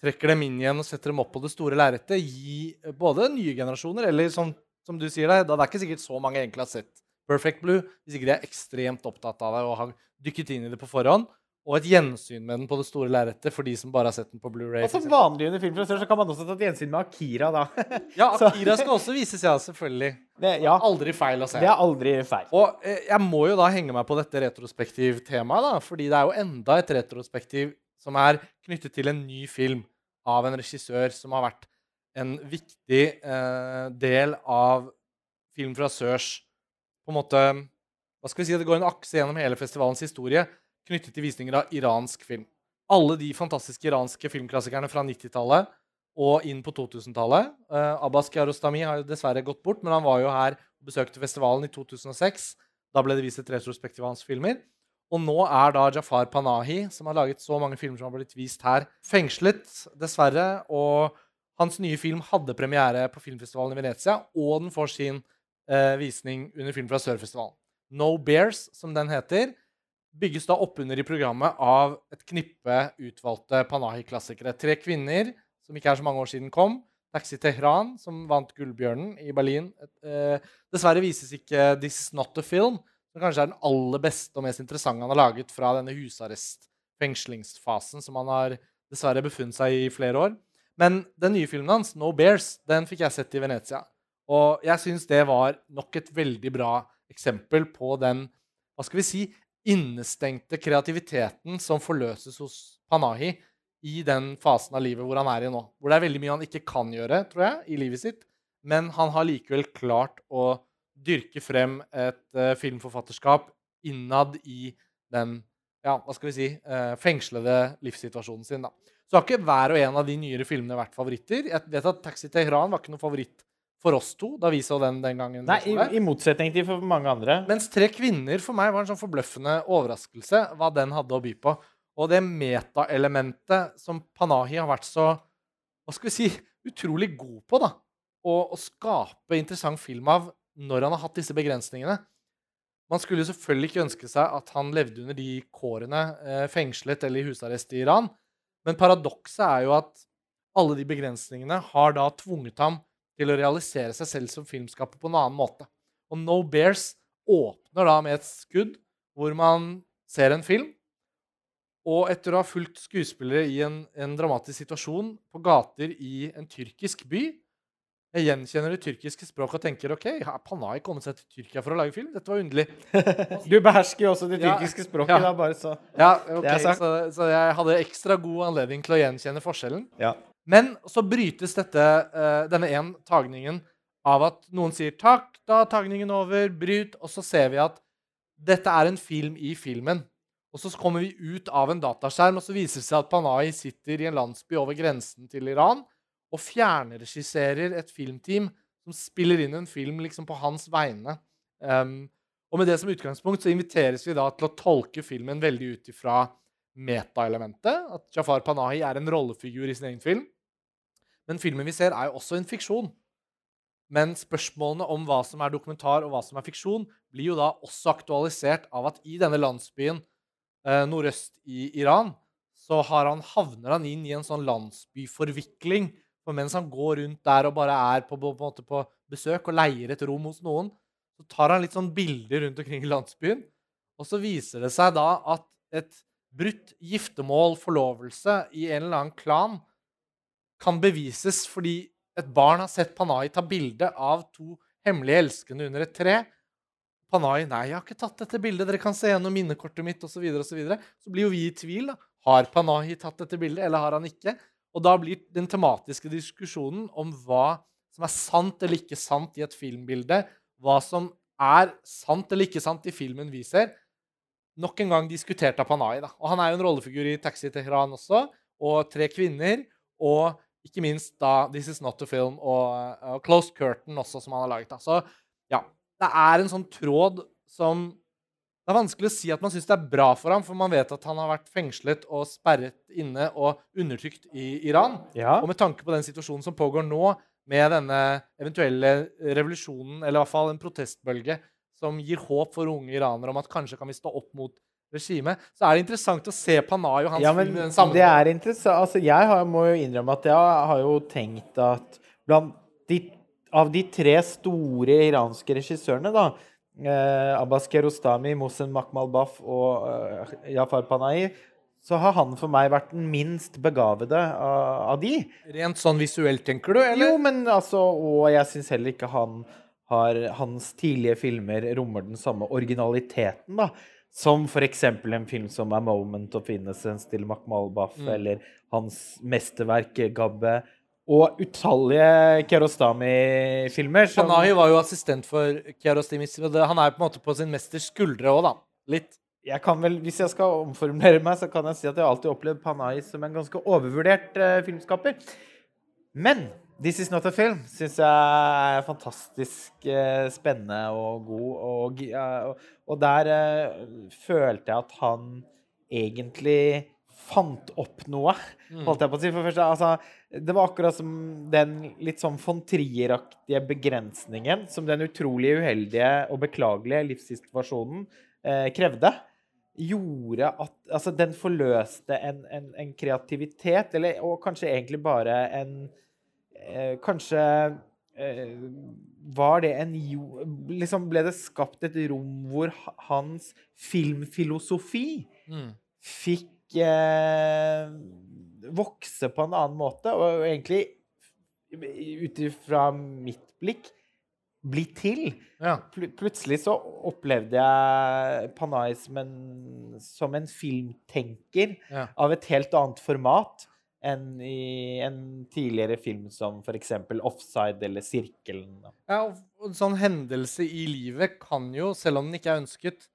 trekker dem inn igjen og setter dem opp på det store lerretet, gi både nye generasjoner, eller som, som du sier, da, det er ikke sikkert så mange egentlig har sett Perfect Blue, hvis ikke de er ekstremt opptatt av det og har dykket inn i det på forhånd, og et gjensyn med den på det store lerretet for de som bare har sett den på Blu-ray. Og som vanlig under Film fra sør så kan man også ta et gjensyn med Akira, da. Ja, Akira skal også vises, ja, selvfølgelig. Det, ja, Aldri feil å se. det er aldri feil. Og eh, jeg må jo da henge meg på dette retrospektivtemaet, da, fordi det er jo enda et retrospektiv som er knyttet til en ny film av en regissør som har vært en viktig eh, del av Film fra Sørs på en måte Hva skal vi si? Det går en akse gjennom hele festivalens historie knyttet til visninger av iransk film. Alle de fantastiske iranske filmklassikerne fra 90-tallet og inn på 2000-tallet. Uh, Abbas Kiarostami har jo dessverre gått bort, men han var jo her og besøkte festivalen i 2006. Da ble det vist et retrospektiv av hans filmer. Og nå er da Jafar Panahi, som har laget så mange filmer som har blitt vist her, fengslet, dessverre. Og hans nye film hadde premiere på filmfestivalen i Venezia, og den får sin eh, visning under Film fra Sør-festivalen. No Bears, som den heter, bygges da oppunder i programmet av et knippe utvalgte Panahi-klassikere. Tre kvinner, som ikke er så mange år siden kom. Taxi Tehran, som vant Gullbjørnen i Berlin. Eh, dessverre vises ikke This Not a Film, som kanskje er den aller beste og mest interessante han har laget fra denne husarrest-fengslingsfasen som han har dessverre befunnet seg i i flere år. Men den nye filmen hans, No Bears, den fikk jeg sett i Venezia. Og jeg syns det var nok et veldig bra eksempel på den hva skal vi si, innestengte kreativiteten som forløses hos Panahi i den fasen av livet hvor han er i nå. Hvor det er veldig mye han ikke kan gjøre, tror jeg, i livet sitt. Men han har likevel klart å dyrke frem et uh, filmforfatterskap innad i den ja, hva skal vi si, uh, fengslede livssituasjonen sin. da. Så har ikke hver og en av de nyere filmene vært favoritter. Jeg vet at 'Taxi Teheran' var ikke noen favoritt for oss to da vi så den den gangen. Nei, i, i motsetning til for mange andre. Mens 'Tre kvinner' for meg var en sånn forbløffende overraskelse hva den hadde å by på. Og det metaelementet som Panahi har vært så hva skal vi si, utrolig god på, da. Å, å skape interessant film av når han har hatt disse begrensningene. Man skulle jo selvfølgelig ikke ønske seg at han levde under de kårene, eh, fengslet eller i husarrest i Iran. Men paradokset er jo at alle de begrensningene har da tvunget ham til å realisere seg selv som filmskaper på en annen måte. Og No Bears åpner da med et skudd hvor man ser en film, og etter å ha fulgt skuespillere i en, en dramatisk situasjon på gater i en tyrkisk by Jeg gjenkjenner det tyrkiske språket og tenker OK, har Panay kommet seg til Tyrkia for å lage film? Dette var underlig. Du behersker jo også det Ja, tyrkiske språket, ja. da, bare så Ja, ok, Det er sagt. så, så jeg hadde ekstra god anledning til å gjenkjenne forskjellen. Ja. Men så brytes dette, eh, denne én tagningen av at noen sier 'takk, da er tagningen over', bryt, og så ser vi at dette er en film i filmen. Og så kommer vi ut av en dataskjerm, og så viser det seg at Panay sitter i en landsby over grensen til Iran og fjernregisserer et filmteam som spiller inn en film liksom på hans vegne. Um, og med det som utgangspunkt så inviteres vi da til å tolke filmen veldig ut ifra metaelementet. At Jafar Panahi er en rollefigur i sin egen film. Men filmen vi ser, er jo også en fiksjon. Men spørsmålene om hva som er dokumentar og hva som er fiksjon, blir jo da også aktualisert av at i denne landsbyen eh, nordøst i Iran, så han, havner han inn i en sånn landsbyforvikling. For mens han går rundt der og bare er på, på, på, på besøk og leier et rom hos noen, så tar han litt sånn bilder rundt omkring i landsbyen. Og så viser det seg da at et brutt giftermål, forlovelse, i en eller annen klan kan bevises fordi et barn har sett Panay ta bilde av to hemmelige elskende under et tre. Panay nei, jeg har ikke tatt dette bildet, dere kan se gjennom minnekortet mitt osv. Så, så, så blir jo vi i tvil. da. Har Panahi tatt dette bildet, eller har han ikke? Og da blir den tematiske diskusjonen om hva som er sant eller ikke sant i et filmbilde, hva som er sant eller ikke sant i filmen vi ser, nok en gang diskutert av Panahi. Og han er jo en rollefigur i Taxi Tehran også, og Tre kvinner, og ikke minst da This Is Not a Film og, og Closed Curtain også, som han har laget. Da. Så ja, det er en sånn tråd som Det er vanskelig å si at man syns det er bra for ham, for man vet at han har vært fengslet og sperret inne og undertrykt i Iran. Ja. Og med tanke på den situasjonen som pågår nå, med denne eventuelle revolusjonen, eller i hvert fall en protestbølge, som gir håp for unge iranere om at kanskje kan vi stå opp mot regimet, så er det interessant å se Panay og hans Ja, men film den det er interessant. Altså, jeg har, må jo innrømme at jeg har jo tenkt at blant de, av de tre store iranske regissørene, da eh, Abbas Kerostami, Mohsen Makhmalbaf og eh, Jafar Panahi, så har han for meg vært den minst begavede av, av de. Rent sånn visuelt, tenker du? Eller? Jo, men altså Og jeg syns heller ikke han har Hans tidlige filmer rommer den samme originaliteten, da. Som f.eks. en film som A Moment of Innocence til Makmalbaf, Mm. eller hans mesterverk Gabbe. Og utallige Kiarostami-filmer. som- Panahi var jo assistent for Kiarostami. og Han er på en måte på sin mesters skuldre òg, da. Litt. jeg kan vel, Hvis jeg skal omformulere meg, så kan jeg si at jeg alltid har opplevd Panahi som en ganske overvurdert eh, filmskaper. Men This Is Not A Film syns jeg er fantastisk eh, spennende og god. Og, og, der eh, følte jeg at han egentlig fant opp noe, holdt jeg på å si. For det første, altså, det var akkurat som den litt sånn von Trier-aktige begrensningen som den utrolig uheldige og beklagelige livssituasjonen eh, krevde, gjorde at Altså, den forløste en, en, en kreativitet, eller, og kanskje egentlig bare en Kanskje eh, var det en Liksom ble det skapt et rom hvor hans filmfilosofi Mm. fikk eh, vokse på en annen måte, og egentlig ut ifra mitt blikk bli til. Ja. Pl plutselig så opplevde jeg Panay som en, som en filmtenker Ja. av et helt annet format enn i en tidligere film som f.eks. Offside eller Sirkelen. Ja, og en sånn hendelse i livet kan jo, selv om den ikke er ønsket,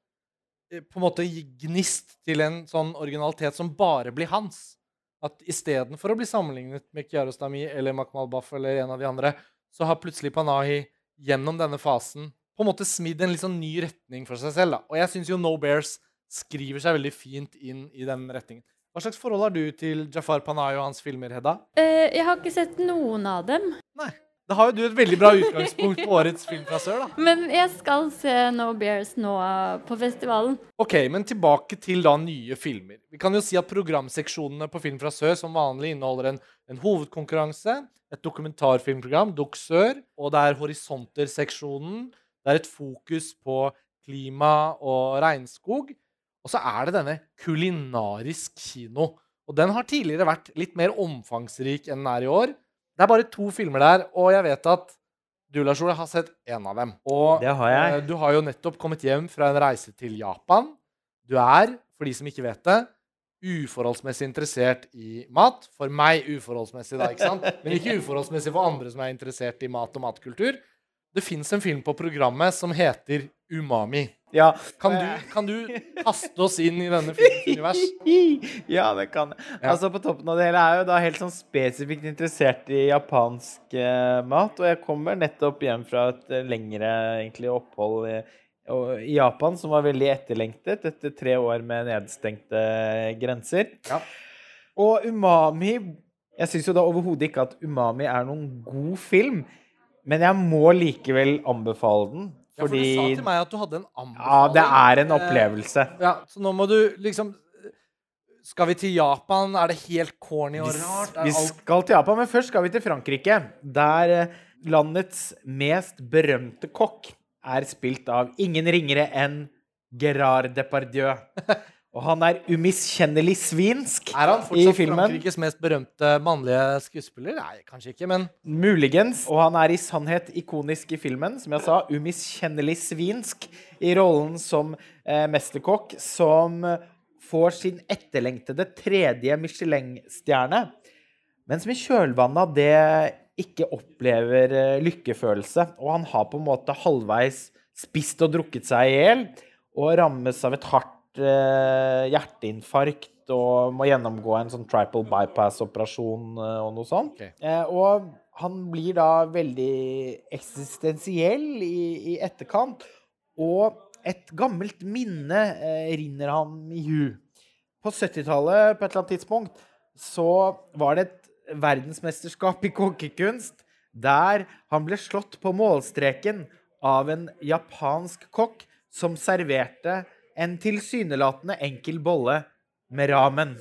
eh, på en måte gi gnist til en sånn originalitet som bare blir hans. At istedenfor å bli sammenlignet med Kiarostami eller Makmal Baff eller en av de andre, så har plutselig Panahi gjennom denne fasen på en måte smidd en litt sånn ny retning for seg selv. da. Og jeg syns jo No Bears skriver seg veldig fint inn i den retningen. Hva slags forhold har du til Jafar Panay og hans filmer, Hedda? Eh, jeg har ikke sett noen av dem. Nei. Da har jo du et veldig bra utgangspunkt på årets film fra sør, da. Men jeg skal se No Bears nå på festivalen. Ok, men tilbake til da nye filmer. Vi kan jo si at programseksjonene på Film fra sør som vanlig inneholder en, en hovedkonkurranse, et dokumentarfilmprogram, Dok Sør, og det er Horisonter-seksjonen. Det er et fokus på klima og regnskog. Og så er det denne kulinarisk kino. Og den har tidligere vært litt mer omfangsrik enn den er i år. Det er bare to filmer der, og jeg vet at du, Lars Ole, har sett én av dem. Og Det har jeg. eh, du har jo nettopp kommet hjem fra en reise til Japan. Du er, for de som ikke vet det, uforholdsmessig interessert i mat. For meg uforholdsmessig, da, ikke sant? Men ikke uforholdsmessig for andre som er interessert i mat og matkultur. Det fins en film på programmet som heter Umami. Ja. Kan du, kan du kaste oss inn i denne filmens univers? ja, det kan jeg. Ja. Altså, på toppen av det hele er jeg jo da helt sånn spesifikt interessert i japansk eh, mat. Og jeg kommer nettopp hjem fra et eh, lengre egentlig, opphold i, i Japan, som var veldig etterlengtet etter tre år med nedstengte grenser. Ja. Og Umami Jeg syns jo da overhodet ikke at Umami er noen god film, men jeg må likevel anbefale den. Ja, for du sa til meg at du hadde en anbefaling. ja, det er en Eh, opplevelse. Ja, så nå må du liksom Skal vi til Japan? Er det helt corny og rart? Vi skal til Japan, men først skal vi til Frankrike. Der eh, landets mest berømte kokk er spilt av ingen ringere enn Gerard Depardieu. Og han er umiskjennelig svinsk i filmen. Er han fortsatt. Frankrikes mest berømte mannlige skuespiller? Nei, kanskje ikke, men Muligens. Og han er i sannhet ikonisk i filmen. Som jeg sa, umiskjennelig svinsk i rollen som eh, mesterkokk, som får sin etterlengtede tredje Michelin-stjerne. Men som i kjølvannet av det ikke opplever eh, lykkefølelse. Og han har på en måte halvveis spist og drukket seg i hjel, og rammes av et hardt hjerteinfarkt og må gjennomgå en sånn triple bypass-operasjon eh, og noe sånt. Okay. Eh, og han blir da veldig eksistensiell i, i etterkant, og et gammelt minne eh, rinner ham i hu. På 70-tallet, på et eller annet tidspunkt, så var det et verdensmesterskap i kokkekunst der han ble slått på målstreken av en japansk kokk som serverte en tilsynelatende enkel bolle med ramen.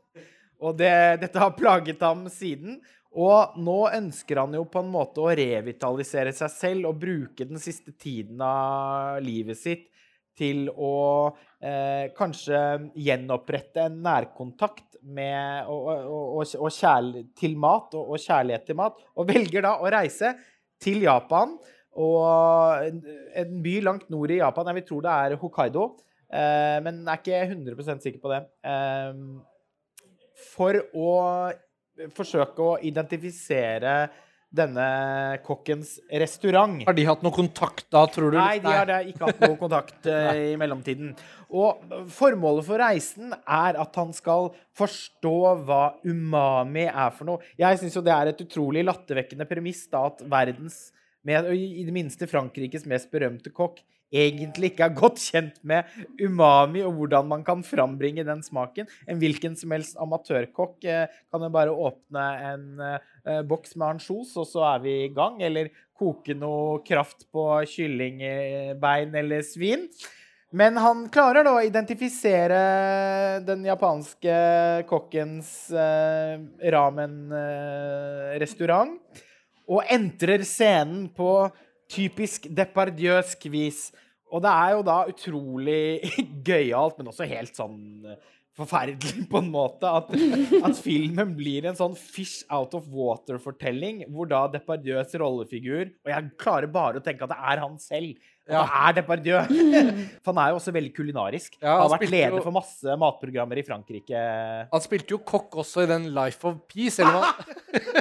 Og det, dette har plaget ham siden. Og nå ønsker han jo på en måte å revitalisere seg selv og bruke den siste tiden av livet sitt til å eh, kanskje gjenopprette en nærkontakt med, og, og, og, kjærl- til mat og, og kjærlighet til mat. Og velger da å reise til Japan og en, by langt nord i Japan. Jeg vil tro det er Hokkaido, men er ikke 100% sikker på det. Eh, for å forsøke å identifisere denne kokkens restaurant. har de hatt noe kontakt da, tror du? Nei, de har ikke hatt noe kontakt eh, i mellomtiden. Og formålet for reisen er at han skal forstå hva umami er for noe. Jeg syns jo det er et utrolig lattervekkende premiss da at verdens, med, i det minste Frankrikes mest berømte kokk, egentlig ikke er godt kjent med umami og hvordan man kan frambringe den smaken. En hvilken som helst amatørkokk eh, kan jo bare åpne en eh, boks med ansjos, og så er vi i gang. Eller koke noe kraft på kyllingbein eller svin. Men han klarer da å identifisere den japanske kokkens eh, ramen-restaurant. og entrer scenen på typisk depardieusk vis. Og det er jo da utrolig gøyalt, men også helt sånn eh, forferdelig på en måte, at, at filmen blir en sånn fish out of water-fortelling, hvor da Depardieu's rollefigur Og jeg klarer bare å tenke at det er han selv. At Ja. det er Depardieu. For han er jo også veldig kulinarisk. Ja, han har vært leder jo- for masse matprogrammer i Frankrike. Han spilte jo kokk også i den Life of Peace, eller hva?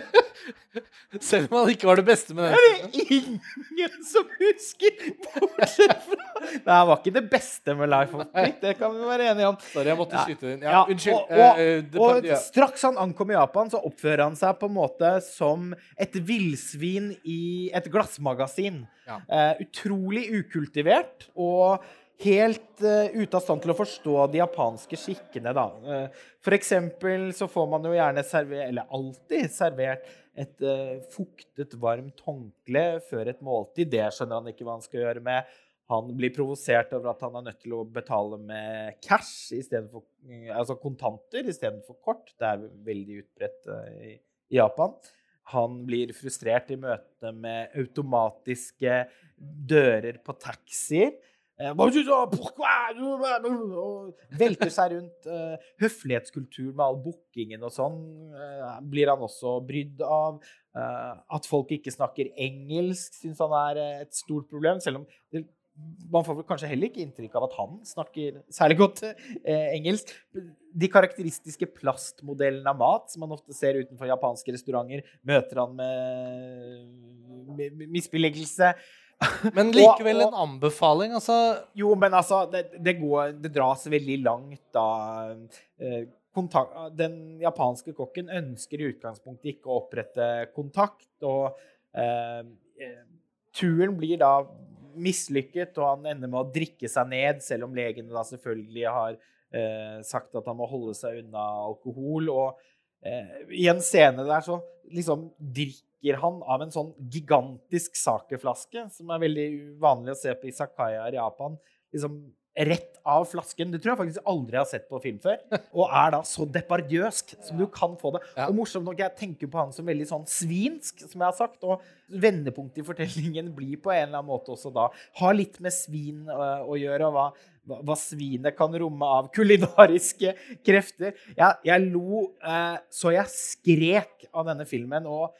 Selv om han ikke var det beste med den Det er ingen som husker, bortsett fra Det var ikke det beste med Life of Pi. Det kan vi være enige om. Sorry, jeg måtte skyte inn. Ja, unnskyld. og- og- Eh, Og straks han ankom i Japan, så oppfører han seg på en måte som et villsvin i et glassmagasin. Ja. Uh, utrolig ukultivert og helt uh, ute av stand til å forstå de japanske skikkene, da. Uh, for eksempel så får man jo gjerne servert, eller alltid servert, et uh, fuktet, varmt håndkle før et måltid. Det skjønner han ikke hva han skal gjøre med. Han blir provosert over at han er nødt til å betale med cash for, altså kontanter istedenfor kort. Det er veldig utbredt i, i Japan. Han blir frustrert i møte med automatiske dører på taxier. Eh, Velter seg rundt. eh, Høflighetskultur med all bookingen og sånn eh, blir han også brydd av. At folk ikke snakker engelsk, syns han er et stort problem. Selv om man får kanskje heller ikke inntrykk av at han snakker særlig godt engelsk. De karakteristiske plastmodellene av mat som man ofte ser utenfor japanske restauranter, møter han med, med misbeleggelse. Men likevel en anbefaling, altså. Jo, men altså, det, det, går, det dras veldig langt da. Eh, kontakt, den japanske kokken ønsker i utgangspunktet ikke å opprette kontakt, og eh, eh, turen blir da mislykket, og han ender med å drikke seg ned, selv om legene da selvfølgelig har eh, sagt at han må holde seg unna alkohol. Og eh, i en scene der så liksom drikker han av en sånn gigantisk sakeflaske, som er veldig vanlig å se på isakayaer i Japan. liksom Rett av flasken. Det tror jeg faktisk aldri har sett på film før. Og er da så depardiøsk som du kan få det. Og morsomt nok, jeg tenker på han som veldig sånn svinsk, som jeg har sagt. Og vendepunktet i fortellingen blir på en eller annen måte også da Har litt med svin øh, å gjøre. og hva, hva, svinet kan romme av kulinariske krefter. Jeg, jeg lo eh, så jeg skrek av denne filmen, og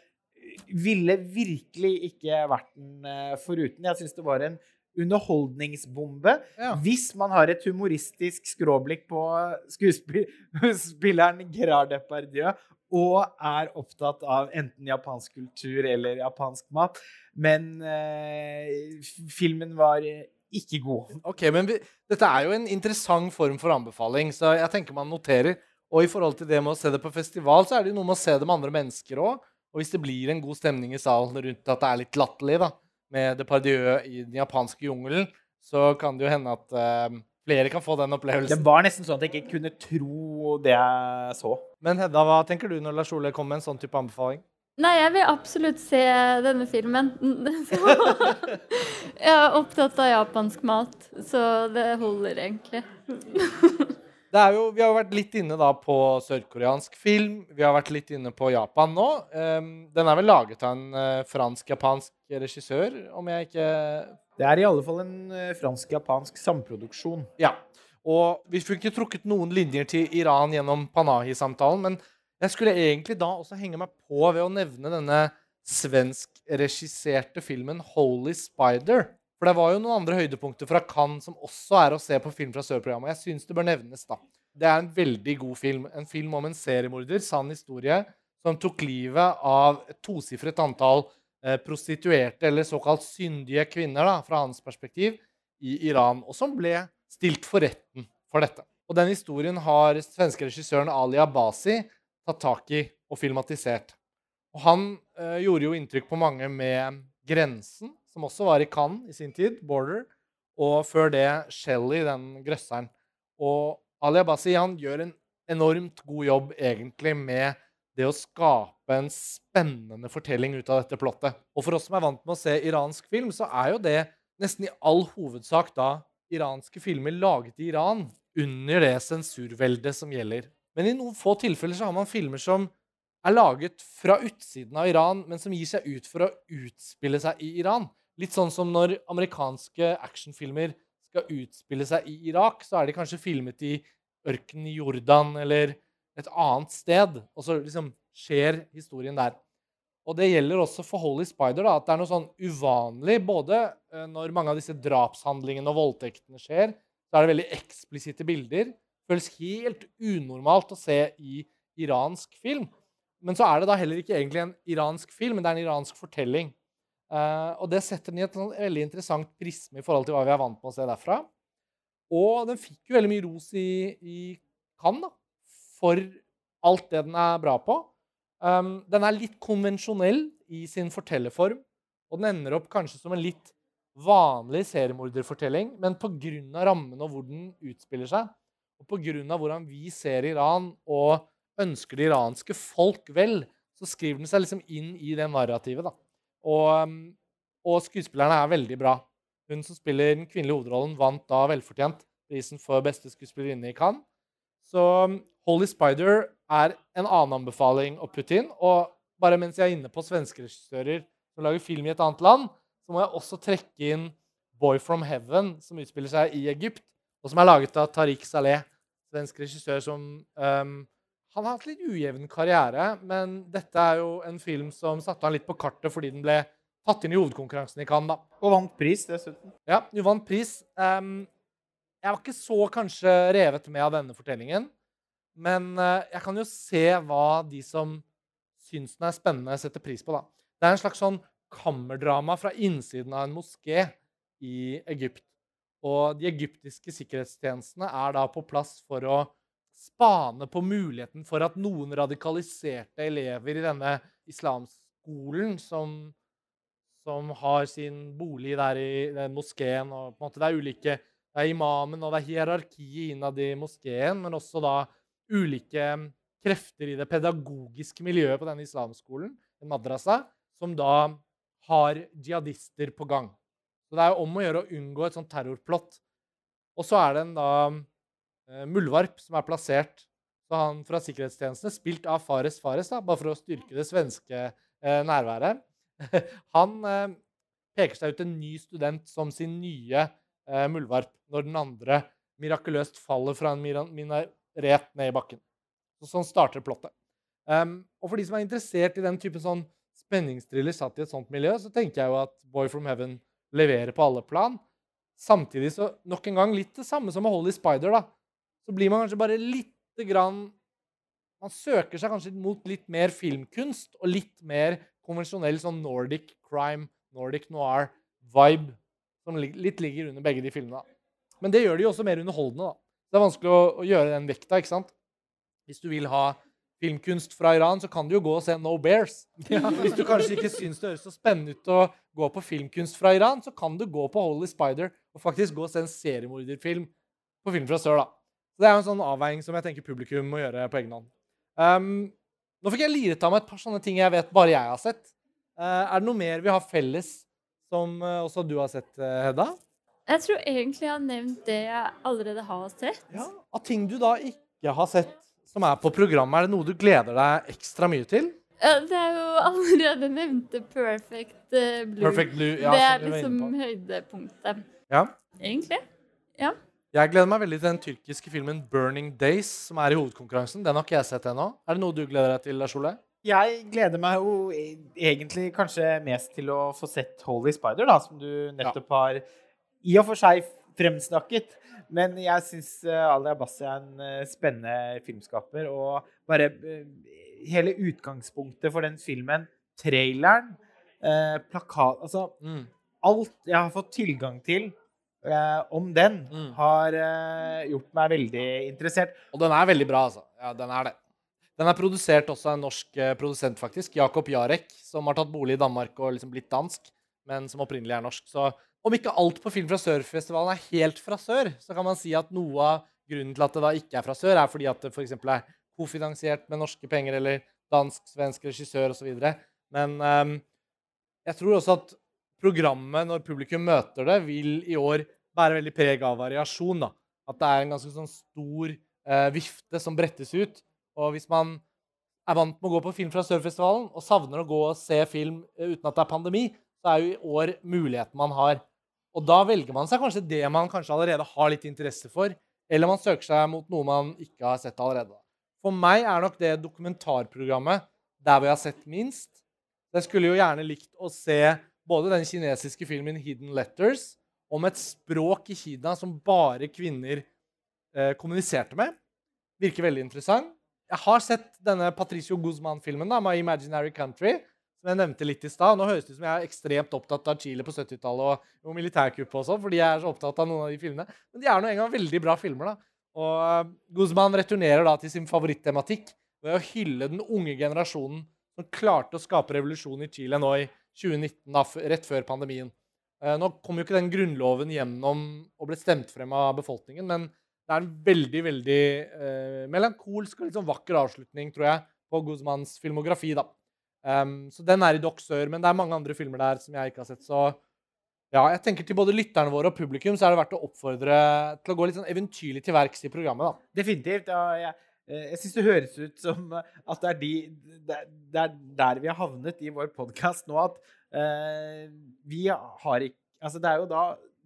ville virkelig ikke vært den eh, foruten. Jeg syns det var en underholdningsbombe. Ja. Hvis man har et humoristisk skråblikk på skuespilleren Gerard Depardieu og er opptatt av enten japansk kultur eller japansk mat. Men eh, filmen var eh, ikke god. Ok, men vi, Dette er jo en interessant form for anbefaling, så jeg tenker man noterer. Og i forhold til det med å se det på festival, så er det jo noe med å se det med andre mennesker òg. Og hvis det blir en god stemning i salen rundt at det er litt latterlig da, med Depardieu i den japanske jungelen, så kan det jo hende at uh, flere kan få den opplevelsen. Det var nesten sånn at jeg ikke kunne tro det jeg så. Men Hedda, hva tenker du når Lars Ole kommer med en sånn type anbefaling? Nei, jeg vil absolutt se denne filmen. jeg er opptatt av japansk mat, så det holder egentlig. Det er jo, vi har vært litt inne da på sørkoreansk film. Vi har vært litt inne på Japan nå. Ehm, den er vel laget av en eh, fransk-japansk regissør, om jeg ikke Det er i alle fall en eh, fransk-japansk samproduksjon. Ja. Og vi fikk ikke trukket noen linjer til Iran gjennom Panahi-samtalen, men jeg skulle egentlig da også henge meg på ved å nevne denne svensk-regisserte filmen 'Holy Spider'. For det var jo noen andre høydepunkter fra Cannes som også er å se på film fra Sør-programmet. Jeg syns det bør nevnes, da. Det er en veldig god film. En film om en seriemorder, sann historie, som tok livet av et tosifret antall eh, prostituerte, eller såkalt syndige kvinner, da, fra hans perspektiv, i Iran, og som ble stilt for retten for dette. Og den historien har svenske regissøren Ali Abbasi tatt tak i og filmatisert. Og han eh, gjorde jo inntrykk på mange med 'Grensen', som også var i Cannes i sin tid, 'Border', og før det 'Shelly', den grøsseren. Og Ali Abbasi han gjør en enormt god jobb egentlig med det å skape en spennende fortelling ut av dette plottet. Og for oss som er vant med å se iransk film, så er jo det nesten i all hovedsak da iranske filmer laget i Iran under det sensurveldet som gjelder. Men i noen få tilfeller så har man filmer som er laget fra utsiden av Iran, men som gir seg ut for å utspille seg i Iran. Litt sånn som når amerikanske actionfilmer skal utspille seg i Irak, så er de kanskje filmet i ørkenen i Jordan eller et annet sted, og så liksom skjer historien der. Og det gjelder også for Holy Spider, da, at det er noe sånn uvanlig både eh, når mange av disse drapshandlingene og voldtektene skjer, så er det veldig eksplisitte bilder. Føles helt unormalt å se i iransk film. men så er det da heller ikke egentlig en iransk film, men det er en iransk fortelling. Uh, og det setter den i et sånn veldig interessant prisme i forhold til hva vi er vant med å se derfra. Og den fikk jo veldig mye ros i, i Cannes da, for alt det den er bra på. Um, den er litt konvensjonell i sin fortellerform, og den ender opp kanskje som en litt vanlig seriemorderfortelling, men pga. rammen og hvor den utspiller seg, og pga. hvordan vi ser Iran og ønsker det iranske folk vel, så skriver den seg liksom inn i det narrativet. da. Og, um, og skuespillerne er veldig bra. Hun som spiller den kvinnelige hovedrollen, vant da velfortjent prisen for beste skuespillerinne i Cannes. Så um, Holy Spider er en annen anbefaling å putte inn. Og bare mens jeg er inne på svenske regissører som lager film i et annet land, så må jeg også trekke inn Boy from Heaven, som utspiller seg i Egypt, og som er laget av Tariq Saleh, svensk regissør som um, Han har hatt litt ujevn karriere, men dette er jo en film som satte han litt på kartet fordi den ble tatt inn i hovedkonkurransen i Cannes. da. Og vant pris, dessuten. Ja, hun vant pris. Um, jeg var ikke så kanskje revet med av denne fortellingen. Men uh, jeg kan jo se hva de som syns den er spennende, setter pris på. da. Det er en slags sånn kammerdrama fra innsiden av en moské i Egypt. Og de egyptiske sikkerhetstjenestene er da på plass for å spane på muligheten for at noen radikaliserte elever i denne islamskolen som, som har sin bolig der i den moskeen og på en måte Det er ulike Det er imamen, og det er hierarki innad i moskeen, men også da ulike krefter i det pedagogiske miljøet på denne islamskolen, en madrasa, som da har jihadister på gang. Så det er jo om å gjøre å unngå et sånt terrorplott. Og så er det en da eh, muldvarp som er plassert så han fra sikkerhetstjenestene, spilt av Fares Fares, da, bare for å styrke det svenske eh, nærværet. Han eh, peker seg ut en ny student som sin nye eh, muldvarp, når den andre mirakuløst faller fra en minaret ned i bakken. Så sånn starter plottet. Um, og for de som er interessert i den typen sånn spenningsthriller satt i et sånt miljø, så tenker jeg jo at Boy from Heaven leverer på alle plan. Samtidig så nok en gang litt det samme som med Holy Spider. da. Så blir man kanskje bare lite grann Man søker seg kanskje mot litt mer filmkunst og litt mer konvensjonell sånn Nordic crime, Nordic noir-vibe, som litt ligger under begge de filmene. Men det gjør de jo også mer underholdende. da. Det er vanskelig å, å gjøre den vekta. ikke sant? Hvis du vil ha filmkunst fra Iran, så kan du jo gå og se No Bears. Hvis du kanskje ikke syns det høres så spennende ut å gå på filmkunst fra Iran, så kan du gå på Holy Spider og faktisk gå og se en seriemorderfilm på Film fra sør. da. Så Det er jo en sånn avveining som jeg tenker publikum må gjøre på egen hånd. Um, nå fikk jeg liret av meg et par sånne ting jeg vet bare jeg har sett. Uh, er det noe mer vi har felles som uh, også du har sett, uh, Hedda? Jeg tror egentlig jeg har nevnt det jeg allerede har sett. Ja, Av ting du da ikke har sett som er på programmet, er det noe du gleder deg ekstra mye til? Ja, Det er jo allerede nevnte Perfect eh, Blue. Perfect Blue, ja, det er liksom høydepunktet, Ja. egentlig. Jeg gleder meg veldig til den tyrkiske filmen 'Burning Days', som er i hovedkonkurransen. Den har ikke jeg sett ennå. Er det noe du gleder deg til, Lars Ole? Jeg gleder meg jo e- egentlig kanskje mest til å få sett Holy Spider, da, som du nettopp har i og for seg fremsnakket. Men jeg syns Ali Abbasi er en eh, spennende filmskaper. Og bare eh, hele utgangspunktet for den filmen, traileren, eh, plakat Altså Mm. alt jeg har fått tilgang til eh, om den, Mm. har eh, gjort meg veldig interessert. Og den er veldig bra, altså. Ja, den er det. Den er produsert også av en norsk eh, produsent, faktisk. Jakob Jarek, som har tatt bolig i Danmark og liksom blitt dansk, men som opprinnelig er norsk. Så om ikke alt på Film fra Sør-festivalen er helt fra sør, så kan man si at noe av grunnen til at det da ikke er fra sør, er fordi at det f.eks. er kofinansiert med norske penger eller dansk-svensk regissør osv. Men um, jeg tror også at programmet, når publikum møter det, vil i år bære veldig preg av variasjon. da. At det er en ganske sånn stor uh, vifte som brettes ut. Og hvis man er vant med å gå på Film fra Sør-festivalen og savner å gå og se film eh, uten at det er pandemi, så er jo i år muligheten man har. Og da velger man seg kanskje det man kanskje allerede har litt interesse for, eller man søker seg mot noe man ikke har sett allerede. For meg er nok det dokumentarprogrammet der jeg har sett minst. Jeg skulle jo gjerne likt å se både den kinesiske filmen 'Hidden Letters' om et språk i Kina som bare kvinner eh, kommuniserte med. Virker veldig interessant. jeg har sett denne Patricio Guzman-filmen, 'My Imaginary Country', som jeg nevnte litt i stad. Nå høres det ut som jeg er ekstremt opptatt av Chile på 70-tallet og, og militærkuppet og sånn, fordi jeg er så opptatt av noen av de filmene. Men de er nå engang veldig bra filmer, da. Og uh, Guzman returnerer da til sin favorittematikk ved å hylle den unge generasjonen som klarte å skape revolusjon i Chile nå i 2019, da, rett før pandemien. Uh, nå kom jo ikke den grunnloven gjennom og ble stemt frem av befolkningen, men det er en veldig veldig eh, melankolsk og litt sånn vakker avslutning, tror jeg, på Guzmans filmografi. da. Um, så den er i Dock Sør, men det er mange andre filmer der som jeg ikke har sett. Så ja, jeg tenker til både lytterne våre og publikum så er det verdt å oppfordre til å gå litt sånn eventyrlig til verks i programmet. da. Definitivt. Ja, jeg eh, jeg syns det høres ut som at det er, de, det er der vi har havnet i vår podkast nå, at uh, vi har ikke Altså, det er jo da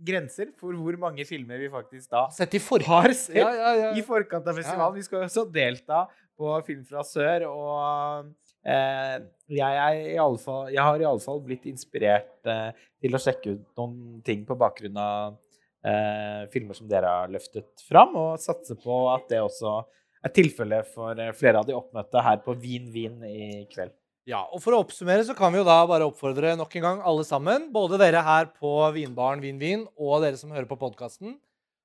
grenser for hvor mange filmer vi faktisk da Sett i har sett Ja, ja, i forkant av festivalen. Vi skal jo også delta på Film fra sør, og jeg, i alle fall, jeg har i alle fall blitt inspirert eh, til å sjekke ut noen ting på bakgrunn av eh, filmer som dere har løftet fram, og satse på at det også er tilfellet for eh, flere av de oppmøtte her på Vin Vin i kveld. Ja, og For å oppsummere så kan vi jo da bare oppfordre nok en gang alle sammen, både dere her på Vinbaren Vin Vin og dere som hører på podkasten.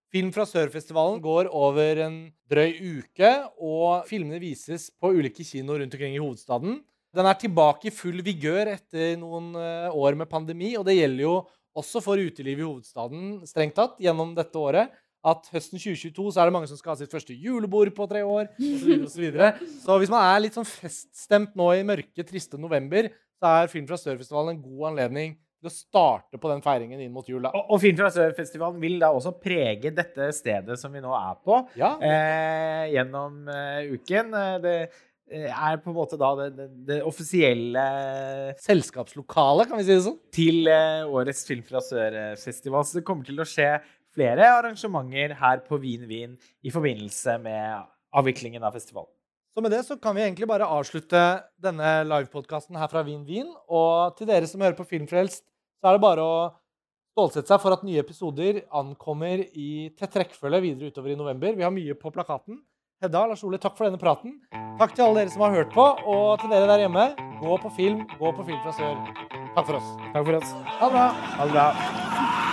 Film fra Sør-festivalen går over en drøy uke, og filmene vises på ulike kinoer rundt omkring i hovedstaden. Den er tilbake i full vigør etter noen eh, år med pandemi, og det gjelder jo også for utelivet i hovedstaden strengt tatt gjennom dette året. At høsten 2022 så er det mange som skal ha sitt første julebord på tre år. Og så, videre, så hvis man er litt sånn feststemt nå i mørke, triste november, så er Film fra Sør-festivalen en god anledning til å starte på den feiringen inn mot jul. da. Og, og Film fra Sør-festivalen vil da også prege dette stedet som vi nå er på, Ja, eh, gjennom eh, uken. Eh, Det eh, er på en måte da det, det, det offisielle Selskapslokalet, kan vi si det sånn. til eh, årets Film fra Sør-festival. Så det kommer til å skje flere arrangementer her på Wien Wien i forbindelse med avviklingen av festivalen. Så med det så kan vi egentlig bare avslutte denne livepodkasten her fra Wien Wien. Og til dere som hører på Filmfrelst, så er det bare å stålsette seg for at nye episoder ankommer i tett rekkefølge videre utover i november. Vi har mye på plakaten. Hedda, Lars Ole, takk for denne praten. Takk til alle dere som har hørt på, og til dere der hjemme. Gå på film, gå på Film fra sør. Takk for oss. Takk for oss. Ha det bra. Ha det bra.